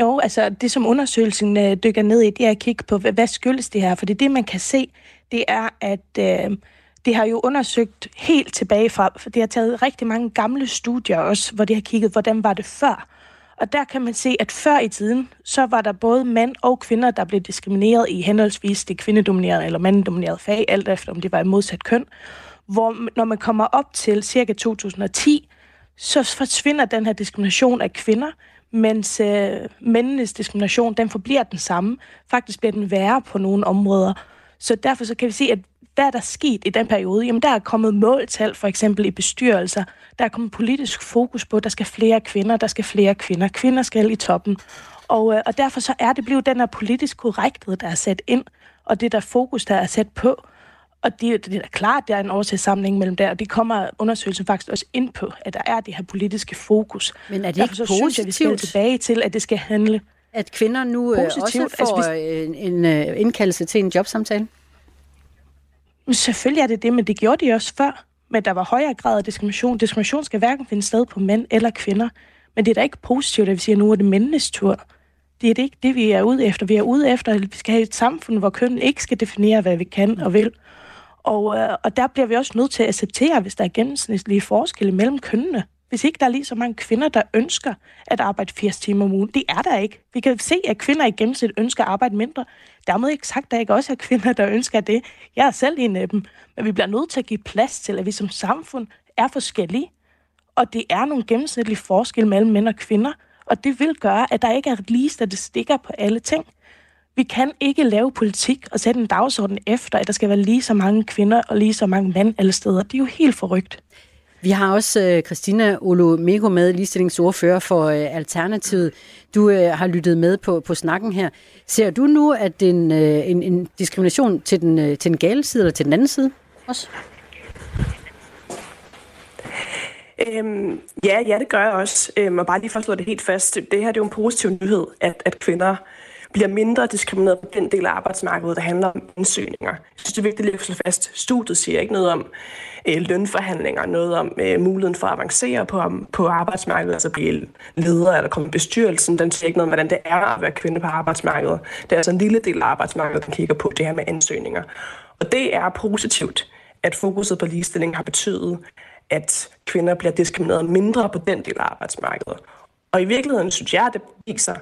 Jo, altså det som undersøgelsen øh, dykker ned i, det er at kigge på, hvad skyldes det her? For det er det, man kan se, det er, at øh, det har jo undersøgt helt tilbage fra, for det har taget rigtig mange gamle studier også, hvor det har kigget, hvordan var det før. Og der kan man se, at før i tiden, så var der både mænd og kvinder, der blev diskrimineret i henholdsvis det kvindedominerede eller manddominerede fag, alt efter om det var i modsat køn. Hvor når man kommer op til cirka 2010, så forsvinder den her diskrimination af kvinder, mens øh, mændenes diskrimination, den forbliver den samme. Faktisk bliver den værre på nogle områder. Så derfor så kan vi se, at hvad er der sket i den periode? Jamen, der er kommet måltal, for eksempel i bestyrelser. Der er kommet politisk fokus på, at der skal flere kvinder, der skal flere kvinder. Kvinder skal i toppen. Og, øh, og derfor så er det blevet den her politisk korrekthed, der er sat ind, og det der fokus, der er sat på. Og det, det er da klart, der er en årsagssamling mellem der, og det kommer undersøgelsen faktisk også ind på, at der er det her politiske fokus. Men er det Derfor ikke så positivt? Synes jeg, vi skal tilbage til, at det skal handle at kvinder nu øh, Positivt. også får altså, hvis... en, en øh, indkaldelse til en jobsamtale? Selvfølgelig er det det, men det gjorde de også før. Men der var højere grad af diskrimination. Diskrimination skal hverken finde sted på mænd eller kvinder. Men det er da ikke positivt, at vi siger, at nu er det mændenes tur. Det er det ikke det, vi er ude efter. Vi er ude efter, at vi skal have et samfund, hvor kønnen ikke skal definere, hvad vi kan og vil. Og, øh, og der bliver vi også nødt til at acceptere, hvis der er gennemsnitlige forskelle mellem kønnene hvis ikke der er lige så mange kvinder, der ønsker at arbejde 80 timer om ugen. Det er der ikke. Vi kan se, at kvinder i gennemsnit ønsker at arbejde mindre. Dermed ikke sagt, at der ikke også er kvinder, der ønsker det. Jeg er selv en af dem. Men vi bliver nødt til at give plads til, at vi som samfund er forskellige. Og det er nogle gennemsnitlige forskelle mellem mænd og kvinder. Og det vil gøre, at der ikke er lige statistikker på alle ting. Vi kan ikke lave politik og sætte en dagsorden efter, at der skal være lige så mange kvinder og lige så mange mænd alle steder. Det er jo helt forrygt. Vi har også uh, Christina Olomeko med, ligestillingsordfører for uh, Alternativet. Du uh, har lyttet med på, på snakken her. Ser du nu, at en, uh, en, en diskrimination til den, til den gale side eller til den anden side også? Øhm, ja, ja, det gør jeg også. Øhm, og bare lige for at slå det helt fast. Det her det er jo en positiv nyhed, at, at kvinder bliver mindre diskrimineret på den del af arbejdsmarkedet, der handler om ansøgninger. Jeg synes, det er vigtigt at slå fast. Studiet siger ikke noget om øh, lønforhandlinger, noget om øh, muligheden for at avancere på, på arbejdsmarkedet, altså blive leder eller komme i bestyrelsen. Den siger ikke noget om, hvordan det er at være kvinde på arbejdsmarkedet. Det er altså en lille del af arbejdsmarkedet, der kigger på det her med ansøgninger. Og det er positivt, at fokuset på ligestilling har betydet, at kvinder bliver diskrimineret mindre på den del af arbejdsmarkedet. Og i virkeligheden synes jeg, at det viser,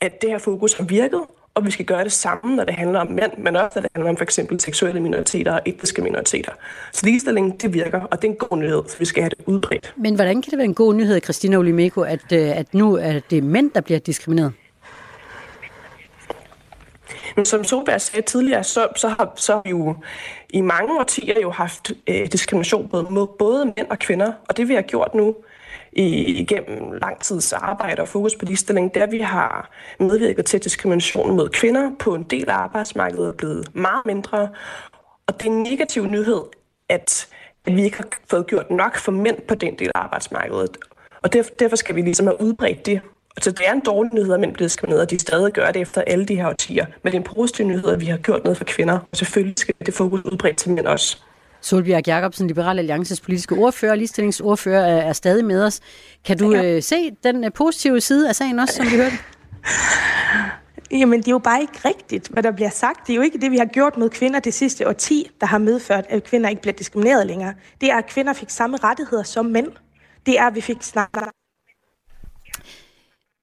at det her fokus har virket, og vi skal gøre det samme, når det handler om mænd, men også når det handler om for eksempel seksuelle minoriteter og etniske minoriteter. Så ligestilling, det virker, og det er en god nyhed, så vi skal have det udbredt. Men hvordan kan det være en god nyhed, Christina Olimeko, at, øh, at nu er det mænd, der bliver diskrimineret? Men som Solberg sagde tidligere, så, så, har, så har vi jo i mange årtier jo haft øh, diskrimination både mod både mænd og kvinder, og det vi har gjort nu igennem lang tids arbejde og fokus på ligestilling, der vi har medvirket til diskrimination mod kvinder på en del af arbejdsmarkedet er blevet meget mindre. Og det er en negativ nyhed, at, at vi ikke har fået gjort nok for mænd på den del af arbejdsmarkedet. Og derfor, derfor skal vi ligesom have udbredt det. Så det er en dårlig nyhed, at mænd bliver diskrimineret, og de stadig gør det efter alle de her årtier. Men det er en positiv nyhed, at vi har gjort noget for kvinder, og selvfølgelig skal det fokus udbredt til mænd også. Solbjerg Jacobsen, Liberal Alliances politiske ordfører, ligestillingsordfører, er stadig med os. Kan du ja. øh, se den øh, positive side af sagen også, som vi hørte? Jamen, det er jo bare ikke rigtigt, hvad der bliver sagt. Det er jo ikke det, vi har gjort mod kvinder det sidste årti, der har medført, at kvinder ikke bliver diskrimineret længere. Det er, at kvinder fik samme rettigheder som mænd. Det er, at vi fik snakket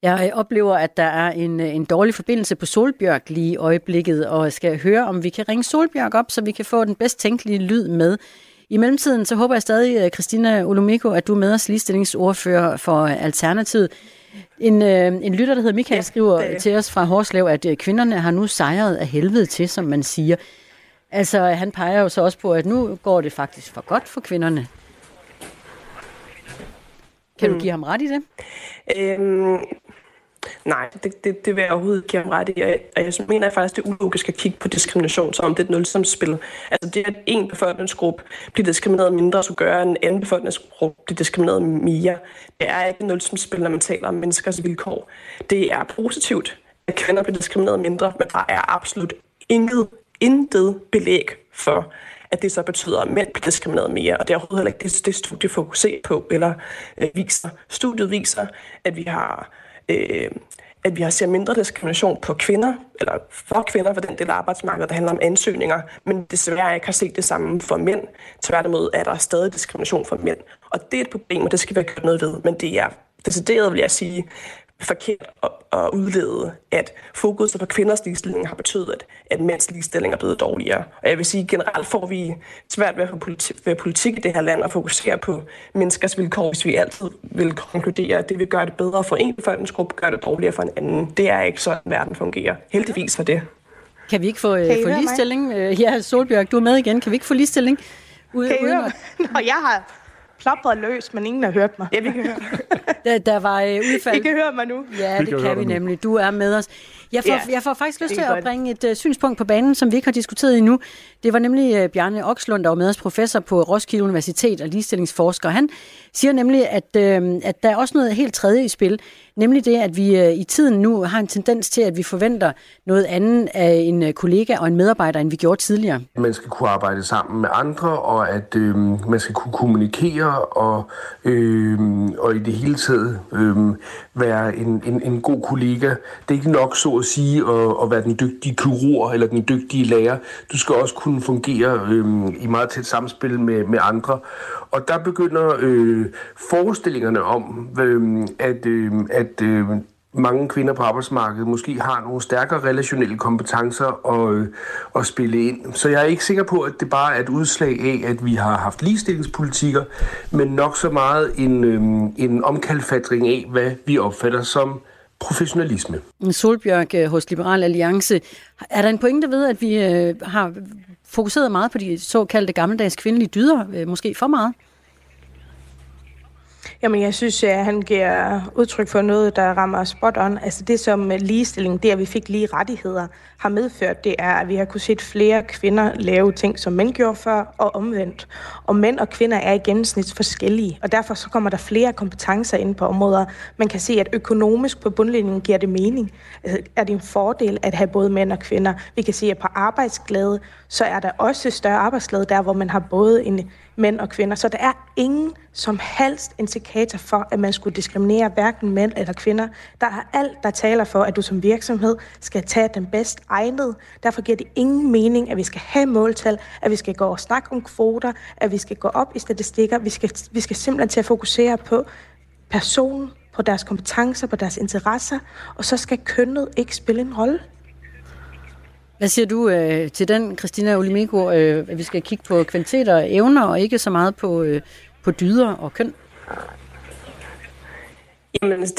jeg oplever, at der er en, en dårlig forbindelse på Solbjørg lige i øjeblikket, og skal høre, om vi kan ringe Solbjørg op, så vi kan få den bedst tænkelige lyd med. I mellemtiden så håber jeg stadig, øh, Christina Olomiko, at du er med os ligestillingsordfører for Alternativet. En, øh, en lytter, der hedder Michael, skriver ja, til os fra Horslev, at øh, kvinderne har nu sejret af helvede til, som man siger. Altså, han peger jo så også på, at nu går det faktisk for godt for kvinderne. Kan mm. du give ham ret i det? Øhm, Nej, det, det, det vil jeg overhovedet ikke give ham ret i. Og jeg, og jeg mener faktisk, det er ulogisk at kigge på diskrimination, som om det er et nulsomspil. Altså det, at en befolkningsgruppe bliver diskrimineret mindre, så gør en anden befolkningsgruppe bliver diskrimineret mere. Det er ikke et nulsomspil, når man taler om menneskers vilkår. Det er positivt, at kvinder bliver diskrimineret mindre, men der er absolut intet, intet belæg for, at det så betyder, at mænd bliver diskrimineret mere, og det er overhovedet heller ikke det, det studie fokuserer på, eller øh, viser. Studiet viser, at vi har øh, at vi har ser mindre diskrimination på kvinder, eller for kvinder for den del af arbejdsmarkedet, der handler om ansøgninger, men desværre ikke har set det samme for mænd. Tværtimod er der stadig diskrimination for mænd. Og det er et problem, og det skal vi have gjort noget ved. Men det er decideret, vil jeg sige, forkert at, at udlede, at fokuset på kvinders ligestilling har betydet, at, at mænds ligestilling er blevet dårligere. Og jeg vil sige, generelt får vi svært ved at få politik, ved politik i det her land og fokusere på menneskers vilkår, hvis vi altid vil konkludere, at det vil gøre det bedre for en befolkningsgruppe, gør det dårligere for en anden. Det er ikke sådan, verden fungerer. Heldigvis for det. Kan vi ikke få, øh, få ligestilling? Mig? Øh, ja, Solbjørg, du er med igen. Kan vi ikke få ligestilling? Ude, kan I høre mig? Nå, jeg har plapret løs, men ingen har hørt mig. Ja, vi kan høre. der, der var øh, udfald. I kan høre mig nu. Ja, det kan, kan vi nemlig. Du er med os. Jeg får, ja, jeg får faktisk lyst til at bringe et uh, synspunkt på banen, som vi ikke har diskuteret endnu. Det var nemlig uh, Bjarne Okslund, der var med os professor på Roskilde Universitet og ligestillingsforsker. Han siger nemlig, at, øh, at der er også noget helt tredje i spil, nemlig det, at vi øh, i tiden nu har en tendens til, at vi forventer noget andet af en øh, kollega og en medarbejder, end vi gjorde tidligere. Man skal kunne arbejde sammen med andre, og at øh, man skal kunne kommunikere, og, øh, og i det hele taget øh, være en, en, en god kollega. Det er ikke nok så at sige, at, at være den dygtige kirurg eller den dygtige lærer. Du skal også kunne fungere øh, i meget tæt samspil med, med andre. Og der begynder øh, forestillingerne om, øh, at, øh, at øh, mange kvinder på arbejdsmarkedet måske har nogle stærkere relationelle kompetencer at, øh, at spille ind. Så jeg er ikke sikker på, at det bare er et udslag af, at vi har haft ligestillingspolitikker, men nok så meget en, øh, en omkalfatring af, hvad vi opfatter som professionalisme. Solbjørg øh, hos Liberal Alliance. Er der en pointe ved, at vi øh, har fokuseret meget på de såkaldte gammeldags kvindelige dyder? Øh, måske for meget? Jamen, jeg synes, at han giver udtryk for noget, der rammer spot on. Altså det som ligestilling, det at vi fik lige rettigheder, har medført, det er, at vi har kunne set flere kvinder lave ting, som mænd gjorde før, og omvendt. Og mænd og kvinder er i gennemsnit forskellige, og derfor så kommer der flere kompetencer ind på områder. Man kan se, at økonomisk på bundlinjen giver det mening. Altså, er det en fordel at have både mænd og kvinder? Vi kan se, at på arbejdsglæde, så er der også større arbejdsglæde der, hvor man har både en mænd og kvinder. Så der er ingen som helst indikator for, at man skulle diskriminere hverken mænd eller kvinder. Der er alt, der taler for, at du som virksomhed skal tage den bedst egnede. Derfor giver det ingen mening, at vi skal have måltal, at vi skal gå og snakke om kvoter, at vi skal gå op i statistikker. Vi skal, vi skal simpelthen til at fokusere på personen, på deres kompetencer, på deres interesser, og så skal kønnet ikke spille en rolle. Hvad siger du øh, til den, Christina Olimiko, øh, at vi skal kigge på kvaliteter og evner, og ikke så meget på, øh, på dyder og køn? Jamen, det,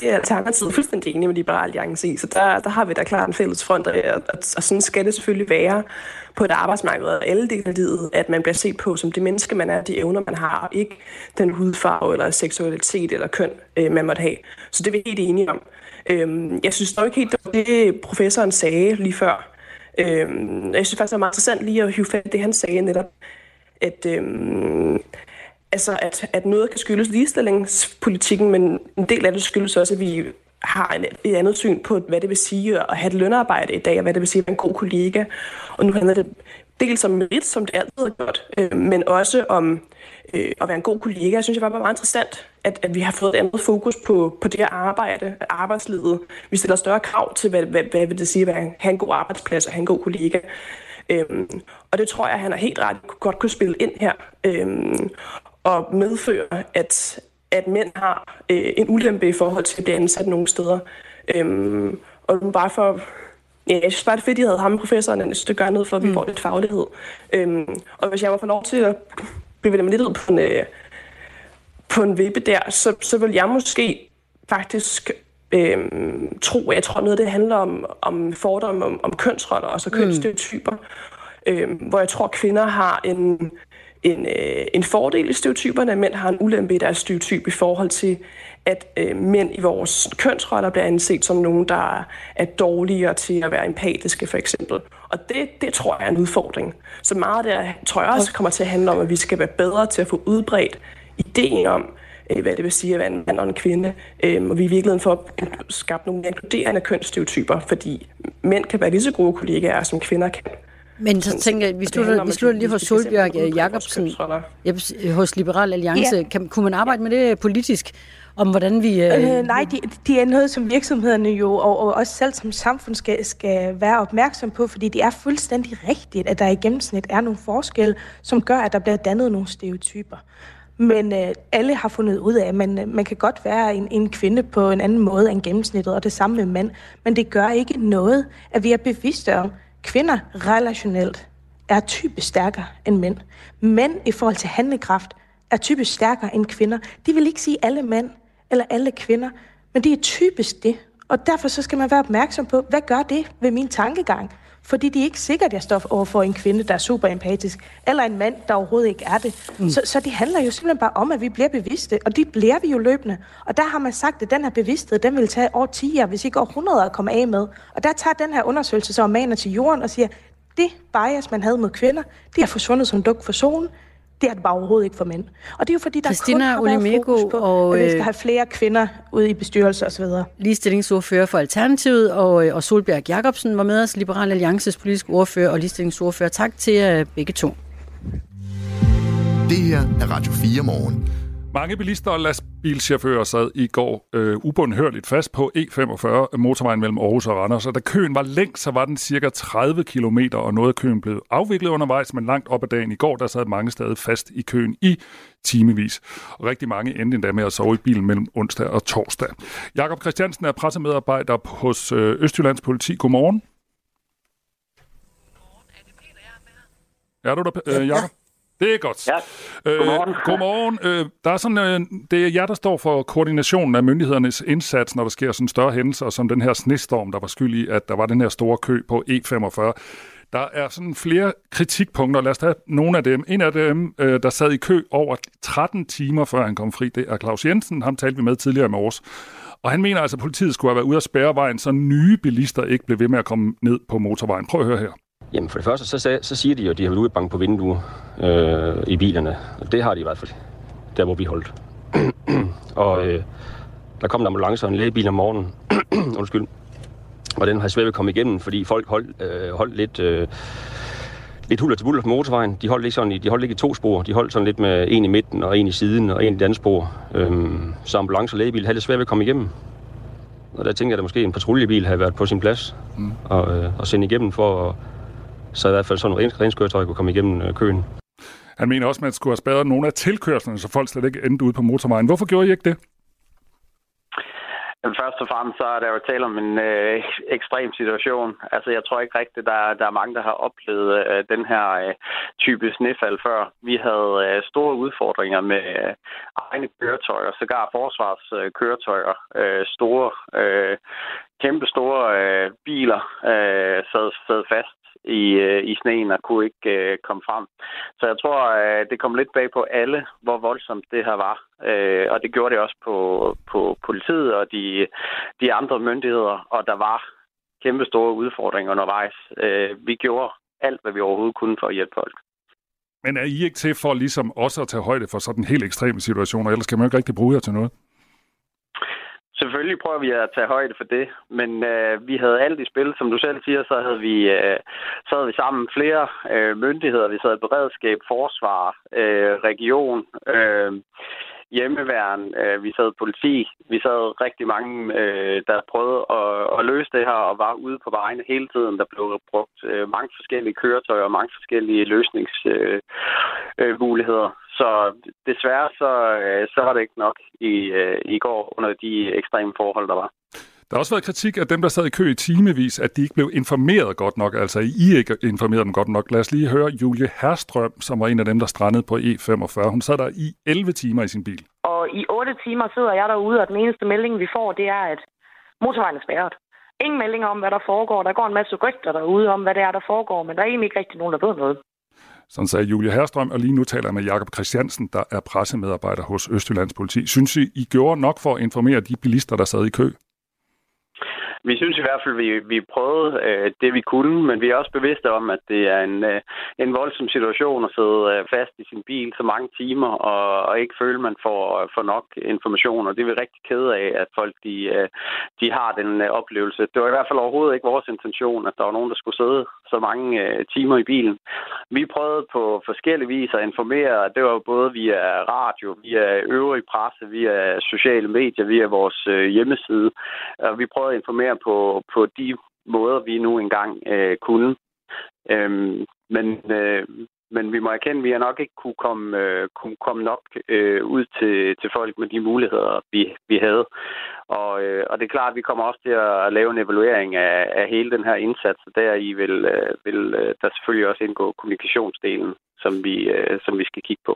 det er Alternativet fuldstændig enig med Liberal Alliance i, så der, der har vi da klart en fælles front, og, og, og sådan skal det selvfølgelig være på et arbejdsmarked og alle dele af livet, at man bliver set på som det menneske, man er, de evner, man har, og ikke den hudfarve eller seksualitet eller køn, øh, man måtte have. Så det er vi helt enige om. Øhm, jeg synes nok ikke helt, det var det, professoren sagde lige før. Øhm, jeg synes faktisk, det var meget interessant lige at hive fat det, han sagde netop, at, øhm, altså, at, at noget kan skyldes ligestillingspolitikken, men en del af det skyldes også, at vi har en, et andet syn på, hvad det vil sige at have et lønarbejde i dag, og hvad det vil sige at være en god kollega. Og nu handler det dels om merit, som det altid har gjort, øh, men også om øh, at være en god kollega. Jeg synes, det var meget interessant, at, at vi har fået et andet fokus på, på det her arbejde, arbejdslivet. Vi stiller større krav til, hvad, hvad, hvad vil det sige at have en god arbejdsplads og have en god kollega. Øhm, og det tror jeg, at han er helt ret godt kunne spille ind her. Øhm, og medføre, at, at mænd har øh, en ulempe i forhold til at blive ansat nogle steder. Øhm, og bare for Ja, jeg synes bare, det er fedt, at I havde ham, professoren, synes, det gør noget for, at vi mm. får lidt faglighed. Øhm, og hvis jeg var få lov til at bevæge mig lidt ud på en, øh, på en vippe der, så, så vil jeg måske faktisk øhm, tro, at jeg tror noget det handler om, om fordomme om, om kønsroller, altså mm. kønsstereotyper, øhm, hvor jeg tror, at kvinder har en, en, øh, en fordel i stereotyperne, mænd har en ulempe i deres stereotyp i forhold til, at øh, mænd i vores kønsroller bliver anset som nogen, der er dårligere til at være empatiske, for eksempel. Og det, det tror jeg er en udfordring. Så meget der tror jeg også kommer til at handle om, at vi skal være bedre til at få udbredt ideen om, øh, hvad det vil sige at være en mand og en kvinde. Øh, og vi i virkeligheden får skabt nogle inkluderende kønsstereotyper, fordi mænd kan være lige så gode kollegaer, som kvinder kan. Men så tænker jeg, vi slutter, vi slutter lige hos Solbjørg Jacobsen hos Liberal Alliance. Ja. Kan, kunne man arbejde med det politisk? om hvordan vi... Øh... Øh, nej, det de er noget, som virksomhederne jo, og, og også selv som samfund skal, skal være opmærksom på, fordi det er fuldstændig rigtigt, at der i gennemsnit er nogle forskelle, som gør, at der bliver dannet nogle stereotyper. Men øh, alle har fundet ud af, at man, øh, man kan godt være en, en kvinde på en anden måde end gennemsnittet, og det samme med mænd. Men det gør ikke noget, at vi er bevidste om, kvinder relationelt er typisk stærkere end mænd. Mænd i forhold til handlekraft er typisk stærkere end kvinder. De vil ikke sige alle mænd eller alle kvinder, men det er typisk det. Og derfor så skal man være opmærksom på, hvad gør det ved min tankegang? Fordi det er ikke sikkert, at jeg står over for en kvinde, der er super empatisk, eller en mand, der overhovedet ikke er det. Mm. Så, så det handler jo simpelthen bare om, at vi bliver bevidste, og det bliver vi jo løbende. Og der har man sagt, at den her bevidsthed, den vil tage over 10 år, hvis ikke 100 at komme af med. Og der tager den her undersøgelse så maner til jorden og siger, det bias, man havde mod kvinder, det er forsvundet som duk for solen. Det er det bare overhovedet ikke for mænd. Og det er jo fordi, der Christina kun har været fokus på, og, at vi skal øh, have flere kvinder ude i bestyrelser osv. Ligestillingsordfører for Alternativet og, øh, og Solbjerg Jacobsen var med os, Liberal Alliances politiske ordfører og ligestillingsordfører. Tak til begge to. Det her er Radio 4 morgen. Mange bilister og lastbilchauffører sad i går øh, ubundhørligt fast på E45 motorvejen mellem Aarhus og Randers, og da køen var længst, så var den cirka 30 km, og noget af køen blev afviklet undervejs, men langt op ad dagen i går, der sad mange stadig fast i køen i timevis. Og rigtig mange endte endda med at sove i bilen mellem onsdag og torsdag. Jakob Christiansen er pressemedarbejder hos øh, Østjyllands Politi. Godmorgen. Er du der, øh, Jakob? Det er godt. Ja. Godmorgen. Øh, godmorgen. Øh, der er sådan, øh, det er jer, der står for koordinationen af myndighedernes indsats, når der sker sådan større hændelser, som den her snestorm, der var skyld i, at der var den her store kø på E45. Der er sådan flere kritikpunkter. Lad os tage nogle af dem. En af dem, øh, der sad i kø over 13 timer, før han kom fri, det er Claus Jensen. Ham talte vi med tidligere i morges. Og han mener altså, at politiet skulle have været ude at spærre vejen, så nye bilister ikke blev ved med at komme ned på motorvejen. Prøv at høre her. Jamen for det første, så, så, så siger de jo, at de har været ude banke på vinduer øh, i bilerne. Og det har de i hvert fald, der hvor vi holdt. og øh, der kom en ambulance og en lægebil om morgenen. Undskyld. Og den har svært ved at komme igennem, fordi folk holdt, øh, holdt lidt... Øh, lidt huller til buller på motorvejen. De holdt ikke sådan i, de holdt ikke i to spor. De holdt sådan lidt med en i midten og en i siden og en i det andet spor. Øhm, så ambulance og lægebil havde lidt svært ved at komme igennem. Og der tænkte jeg, at måske en patruljebil havde været på sin plads mm. og, øh, og sende igennem for at så i hvert fald sådan en renskøretøj kunne komme igennem øh, køen. Han mener også, at man skulle have spærret nogle af tilkørslerne, så folk slet ikke endte ude på motorvejen. Hvorfor gjorde I ikke det? Jamen, først og fremmest så er der jo tale om en øh, ekstrem situation. Altså, jeg tror ikke rigtigt, der, der er mange, der har oplevet øh, den her øh, type snefald før. Vi havde øh, store udfordringer med øh, egne køretøjer, sågar forsvarskøretøjer, øh, store, øh, kæmpe store øh, biler øh, sad, sad fast i, øh, i sneen og kunne ikke øh, komme frem. Så jeg tror, øh, det kom lidt bag på alle, hvor voldsomt det her var. Øh, og det gjorde det også på, på politiet og de, de andre myndigheder, og der var kæmpe store udfordringer undervejs. Øh, vi gjorde alt, hvad vi overhovedet kunne for at hjælpe folk. Men er I ikke til for ligesom også at tage højde for sådan helt ekstreme situationer? Ellers kan man jo ikke rigtig bruge jer til noget. Selvfølgelig prøver vi at tage højde for det, men øh, vi havde alt i spil. Som du selv siger, så havde vi, øh, så havde vi sammen flere øh, myndigheder. Vi sad i beredskab, forsvar, øh, region, øh, hjemmeværn, øh, vi sad politi, vi sad rigtig mange, øh, der prøvede at, at løse det her og var ude på vejene hele tiden. Der blev brugt øh, mange forskellige køretøjer og mange forskellige løsningsmuligheder. Øh, øh, så desværre så, øh, så var det ikke nok i, øh, i går under de ekstreme forhold, der var. Der har også været kritik af dem, der sad i kø i timevis, at de ikke blev informeret godt nok. Altså, I ikke informerede dem godt nok. Lad os lige høre Julie Herstrøm, som var en af dem, der strandede på E45. Hun sad der i 11 timer i sin bil. Og i 8 timer sidder jeg derude, og den eneste melding, vi får, det er, at motorvejen er spærret. Ingen meldinger om, hvad der foregår. Der går en masse rygter derude om, hvad det er, der foregår, men der er egentlig ikke rigtig nogen, der ved noget. Sådan sagde Julia Herstrøm, og lige nu taler jeg med Jakob Christiansen, der er pressemedarbejder hos Østjyllands Politi. Synes I, I gjorde nok for at informere de bilister, der sad i kø? vi synes i hvert fald, at vi, vi prøvede øh, det, vi kunne, men vi er også bevidste om, at det er en, øh, en voldsom situation at sidde øh, fast i sin bil så mange timer og, og ikke føle, at man får, øh, får nok information. Og det er vi rigtig kede af, at folk de, øh, de har den øh, oplevelse. Det var i hvert fald overhovedet ikke vores intention, at der var nogen, der skulle sidde så mange øh, timer i bilen. Vi prøvede på forskellige vis at informere. Det var både via radio, via øvrig presse, via sociale medier, via vores øh, hjemmeside. Og vi prøvede at informere på, på de måder, vi nu engang øh, kunne. Øhm, men, øh, men vi må erkende, at vi har nok ikke kunne komme, øh, kunne komme nok øh, ud til, til folk med de muligheder, vi, vi havde. Og, øh, og det er klart, at vi kommer også til at lave en evaluering af, af hele den her indsats, og der i vil, øh, vil øh, der selvfølgelig også indgå kommunikationsdelen, som vi, øh, som vi skal kigge på.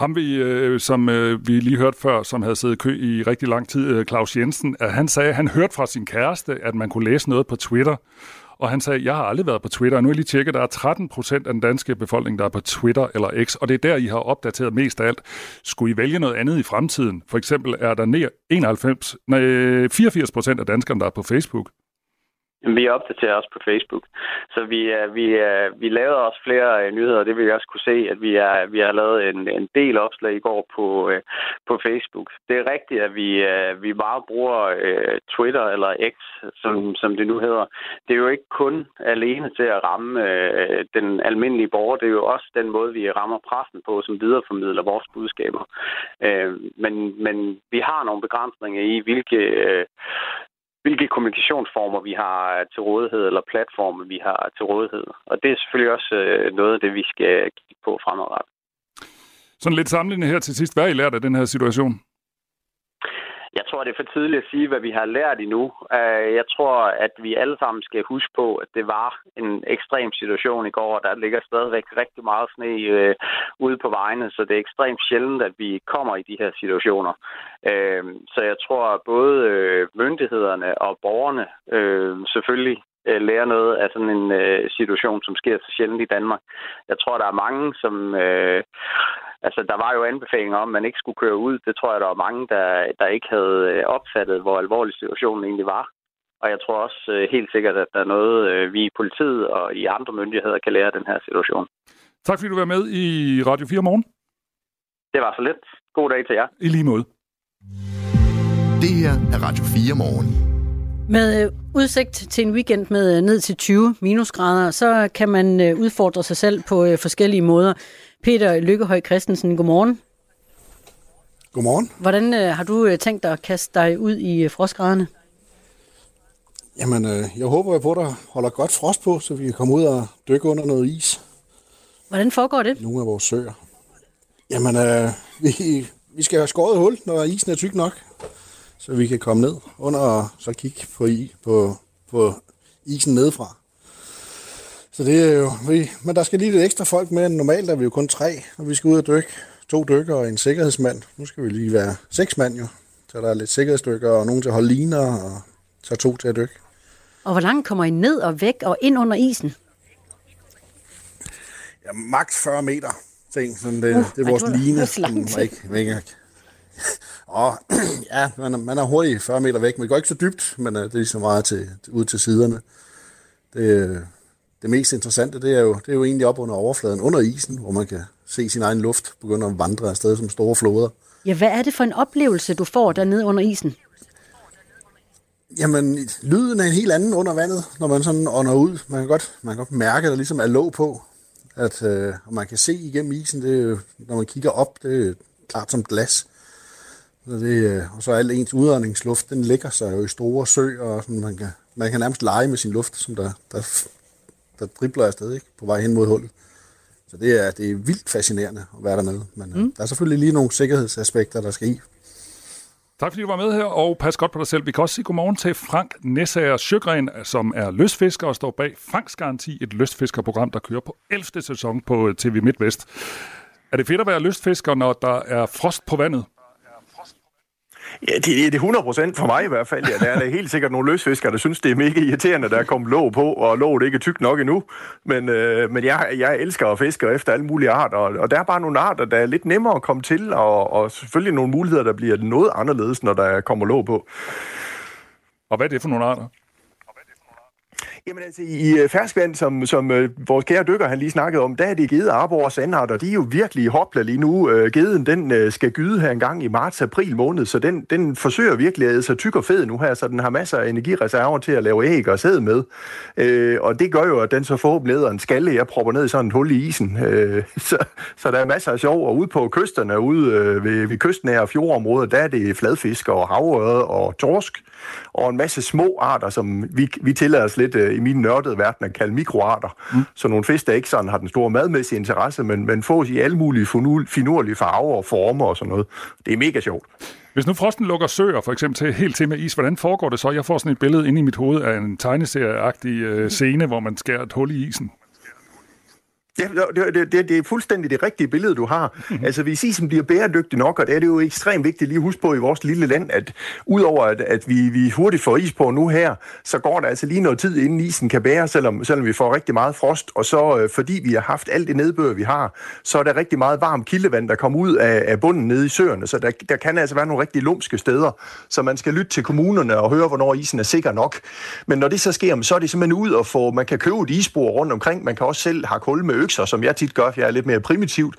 Ham, vi, øh, som øh, vi lige hørte før, som havde siddet i kø i rigtig lang tid, øh, Claus Jensen, at han sagde, at han hørte fra sin kæreste, at man kunne læse noget på Twitter. Og han sagde, jeg har aldrig været på Twitter, og nu har jeg lige tjekket, der er 13 procent af den danske befolkning, der er på Twitter eller X, og det er der, I har opdateret mest af alt. Skulle I vælge noget andet i fremtiden? For eksempel er der 91, nej, 84 procent af danskerne, der er på Facebook. Vi opdaterer også på Facebook. Så vi, øh, vi, øh, vi lavede også flere øh, nyheder, og det vil jeg også kunne se, at vi, er, vi har lavet en, en del opslag i går på, på Facebook. Det er rigtigt, at vi, vi bare bruger Twitter eller X, som, som det nu hedder. Det er jo ikke kun alene til at ramme den almindelige borger, det er jo også den måde, vi rammer pressen på, som videreformidler vores budskaber. Men, men vi har nogle begrænsninger i, hvilke hvilke kommunikationsformer vi har øh, til rådighed, eller platforme vi har øh, til rådighed. Og det er selvfølgelig også øh, noget af det, vi skal kigge på fremadrettet. Sådan lidt sammenlignet her til sidst. Hvad har I lært af den her situation? Jeg tror, det er for tidligt at sige, hvad vi har lært endnu. Øh, jeg tror, at vi alle sammen skal huske på, at det var en ekstrem situation i går, og der ligger stadigvæk rigtig meget sne øh, ude på vejene, så det er ekstremt sjældent, at vi kommer i de her situationer. Øh, så jeg tror, at både øh, myndighederne og borgerne øh, selvfølgelig øh, lære noget af sådan en øh, situation, som sker så sjældent i Danmark. Jeg tror, der er mange, som... Øh, altså, der var jo anbefalinger om, at man ikke skulle køre ud. Det tror jeg, der var mange, der, der ikke havde øh, opfattet, hvor alvorlig situationen egentlig var. Og jeg tror også øh, helt sikkert, at der er noget, øh, vi i politiet og i andre myndigheder kan lære af den her situation. Tak fordi du var med i Radio 4 morgen. Det var så lidt. God dag til jer. I lige måde. Det her er Radio 4 morgen. Med øh, udsigt til en weekend med øh, ned til 20 minusgrader, så kan man øh, udfordre sig selv på forskellige måder. Peter Lykkehøj Christensen, godmorgen. Godmorgen. Hvordan har du tænkt dig at kaste dig ud i frostgraderne? Jamen, jeg håber på, at der holder godt frost på, så vi kan komme ud og dykke under noget is. Hvordan foregår det? Nogle af vores søer. Jamen, øh, vi, vi skal have skåret hul, når isen er tyk nok så vi kan komme ned under og så kigge på, i, på, på isen nedefra. Så det er jo, vi, men der skal lige lidt ekstra folk med, normalt er vi jo kun tre, og vi skal ud og dykke. To dykker og en sikkerhedsmand. Nu skal vi lige være seks mand jo. Så der er lidt sikkerhedsdykker og nogen til at holde liner, og så to til at dykke. Og hvor langt kommer I ned og væk og ind under isen? Ja, maks 40 meter. Ting. Sådan det, uh, det er vores line, ikke, ikke og ja, man er, man er hurtigt 40 meter væk, men det går ikke så dybt, men uh, det er lige så meget til, ud til siderne. Det, det mest interessante, det er, jo, det er jo egentlig op under overfladen, under isen, hvor man kan se sin egen luft begynde at vandre afsted som store floder. Ja, hvad er det for en oplevelse, du får dernede under isen? Jamen, lyden er en helt anden under vandet, når man sådan ånder ud. Man kan godt, man kan godt mærke, at der ligesom er låg på. At, øh, og man kan se igennem isen, det, når man kigger op, det er klart som glas. Så det, øh, og så al ens udåndingsluft, den ligger sig jo i store søer, og sådan, man, kan, man kan nærmest lege med sin luft, som der, der, der dribler afsted ikke, på vej hen mod hullet. Så det er, det er vildt fascinerende at være dernede. Men øh, mm. der er selvfølgelig lige nogle sikkerhedsaspekter, der skal i. Tak fordi du var med her, og pas godt på dig selv. Vi kan også sige godmorgen til Frank Nessager Sjøgren, som er løsfisker og står bag Franks Garanti, et lystfiskerprogram, der kører på 11. sæson på TV MidtVest. Er det fedt at være lystfisker, når der er frost på vandet? Ja, det, det er 100 procent for mig i hvert fald. Ja, der er der helt sikkert nogle løsfiskere, der synes, det er mega irriterende, der er kommet låg på, og låget ikke er tykt nok endnu. Men, øh, men jeg, jeg elsker at fiske efter alle mulige arter, og, og der er bare nogle arter, der er lidt nemmere at komme til, og, og selvfølgelig nogle muligheder, der bliver noget anderledes, når der kommer låg på. Og hvad er det for nogle arter? Jamen altså, i øh, ferskvand, som, som øh, vores kære dykker han lige snakkede om, der er det gede, arbor og sandart, og de er jo virkelig hopla lige nu. Øh, geden, den øh, skal gyde her en gang i marts-april måned, så den, den forsøger virkelig at æde sig tyk og fed nu her, så den har masser af energireserver til at lave æg og sæd med. Øh, og det gør jo, at den så forhåbentlig æder en skalle, jeg propper ned i sådan et hul i isen. Øh, så, så der er masser af sjov, og ude på kysterne, ude øh, ved, ved kystnære fjordområder, der er det fladfisk og havørred og torsk og en masse små arter, som vi, vi tillader os lidt øh, uh, i min nørdede verden at kalde mikroarter. Mm. Så nogle fisk, der ikke sådan har den store madmæssige interesse, men, men fås i alle mulige finurlige farver og former og sådan noget. Det er mega sjovt. Hvis nu frosten lukker søer, for eksempel til, helt til med is, hvordan foregår det så? Jeg får sådan et billede inde i mit hoved af en tegneserieagtig uh, scene, hvor man skærer et hul i isen. Ja, det, det, det, det er fuldstændig det rigtige billede, du har. Mm-hmm. Altså, hvis isen bliver bæredygtig nok, og det er det jo ekstremt vigtigt lige at huske på i vores lille land, at udover at, at vi, vi hurtigt får is på nu her, så går der altså lige noget tid, inden isen kan bære, selvom, selvom vi får rigtig meget frost. Og så, øh, fordi vi har haft alt det nedbør, vi har, så er der rigtig meget varmt kildevand, der kommer ud af, af bunden nede i søerne. Så der, der kan altså være nogle rigtig lumske steder, så man skal lytte til kommunerne og høre, hvornår isen er sikker nok. Men når det så sker, så er det simpelthen ud at få, man kan købe et isbord rundt omkring, man kan også selv have kul med økser, som jeg tit gør, for jeg er lidt mere primitivt.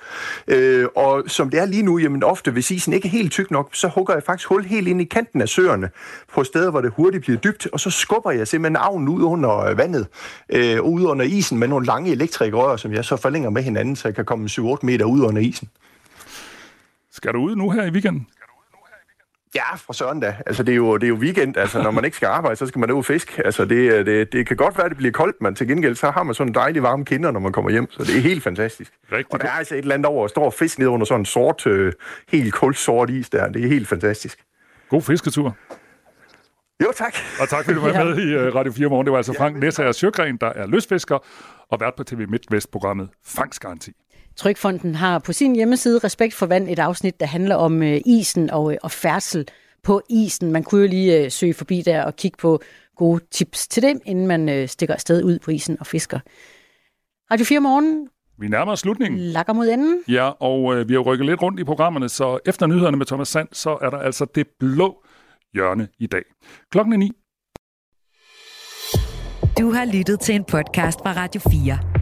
Øh, og som det er lige nu, jamen ofte, hvis isen ikke er helt tyk nok, så hugger jeg faktisk hul helt ind i kanten af søerne, på steder, hvor det hurtigt bliver dybt, og så skubber jeg simpelthen avnen ud under vandet, øh, ud under isen med nogle lange elektrikrør, som jeg så forlænger med hinanden, så jeg kan komme 7-8 meter ud under isen. Skal du ud nu her i weekenden? Ja, fra søren da. Altså, det er, jo, det er jo weekend. Altså, når man ikke skal arbejde, så skal man ud og fisk. Altså, det, det, det kan godt være, at det bliver koldt, men til gengæld, så har man sådan en dejlig varme kinder, når man kommer hjem. Så det er helt fantastisk. Rigtig og der er altså et eller andet over at stå og fisk ned under sådan en sort, øh, helt kulsort is der. Det er helt fantastisk. God fisketur. Jo, tak. Og tak, fordi du var med i uh, Radio 4 Morgen. Det var altså Frank Næsager Sjøgren, der er løsfisker og vært på TV MidtVest-programmet Fangstgaranti. Trykfonden har på sin hjemmeside Respekt for Vand et afsnit, der handler om øh, isen og, øh, og færdsel på isen. Man kunne jo lige øh, søge forbi der og kigge på gode tips til dem, inden man øh, stikker afsted ud på isen og fisker. Radio 4 Morgen Vi nærmer os slutningen. lakker mod enden. Ja, og øh, vi har rykket lidt rundt i programmerne, så efter nyhederne med Thomas Sand, så er der altså det blå hjørne i dag. Klokken er ni. Du har lyttet til en podcast fra Radio 4.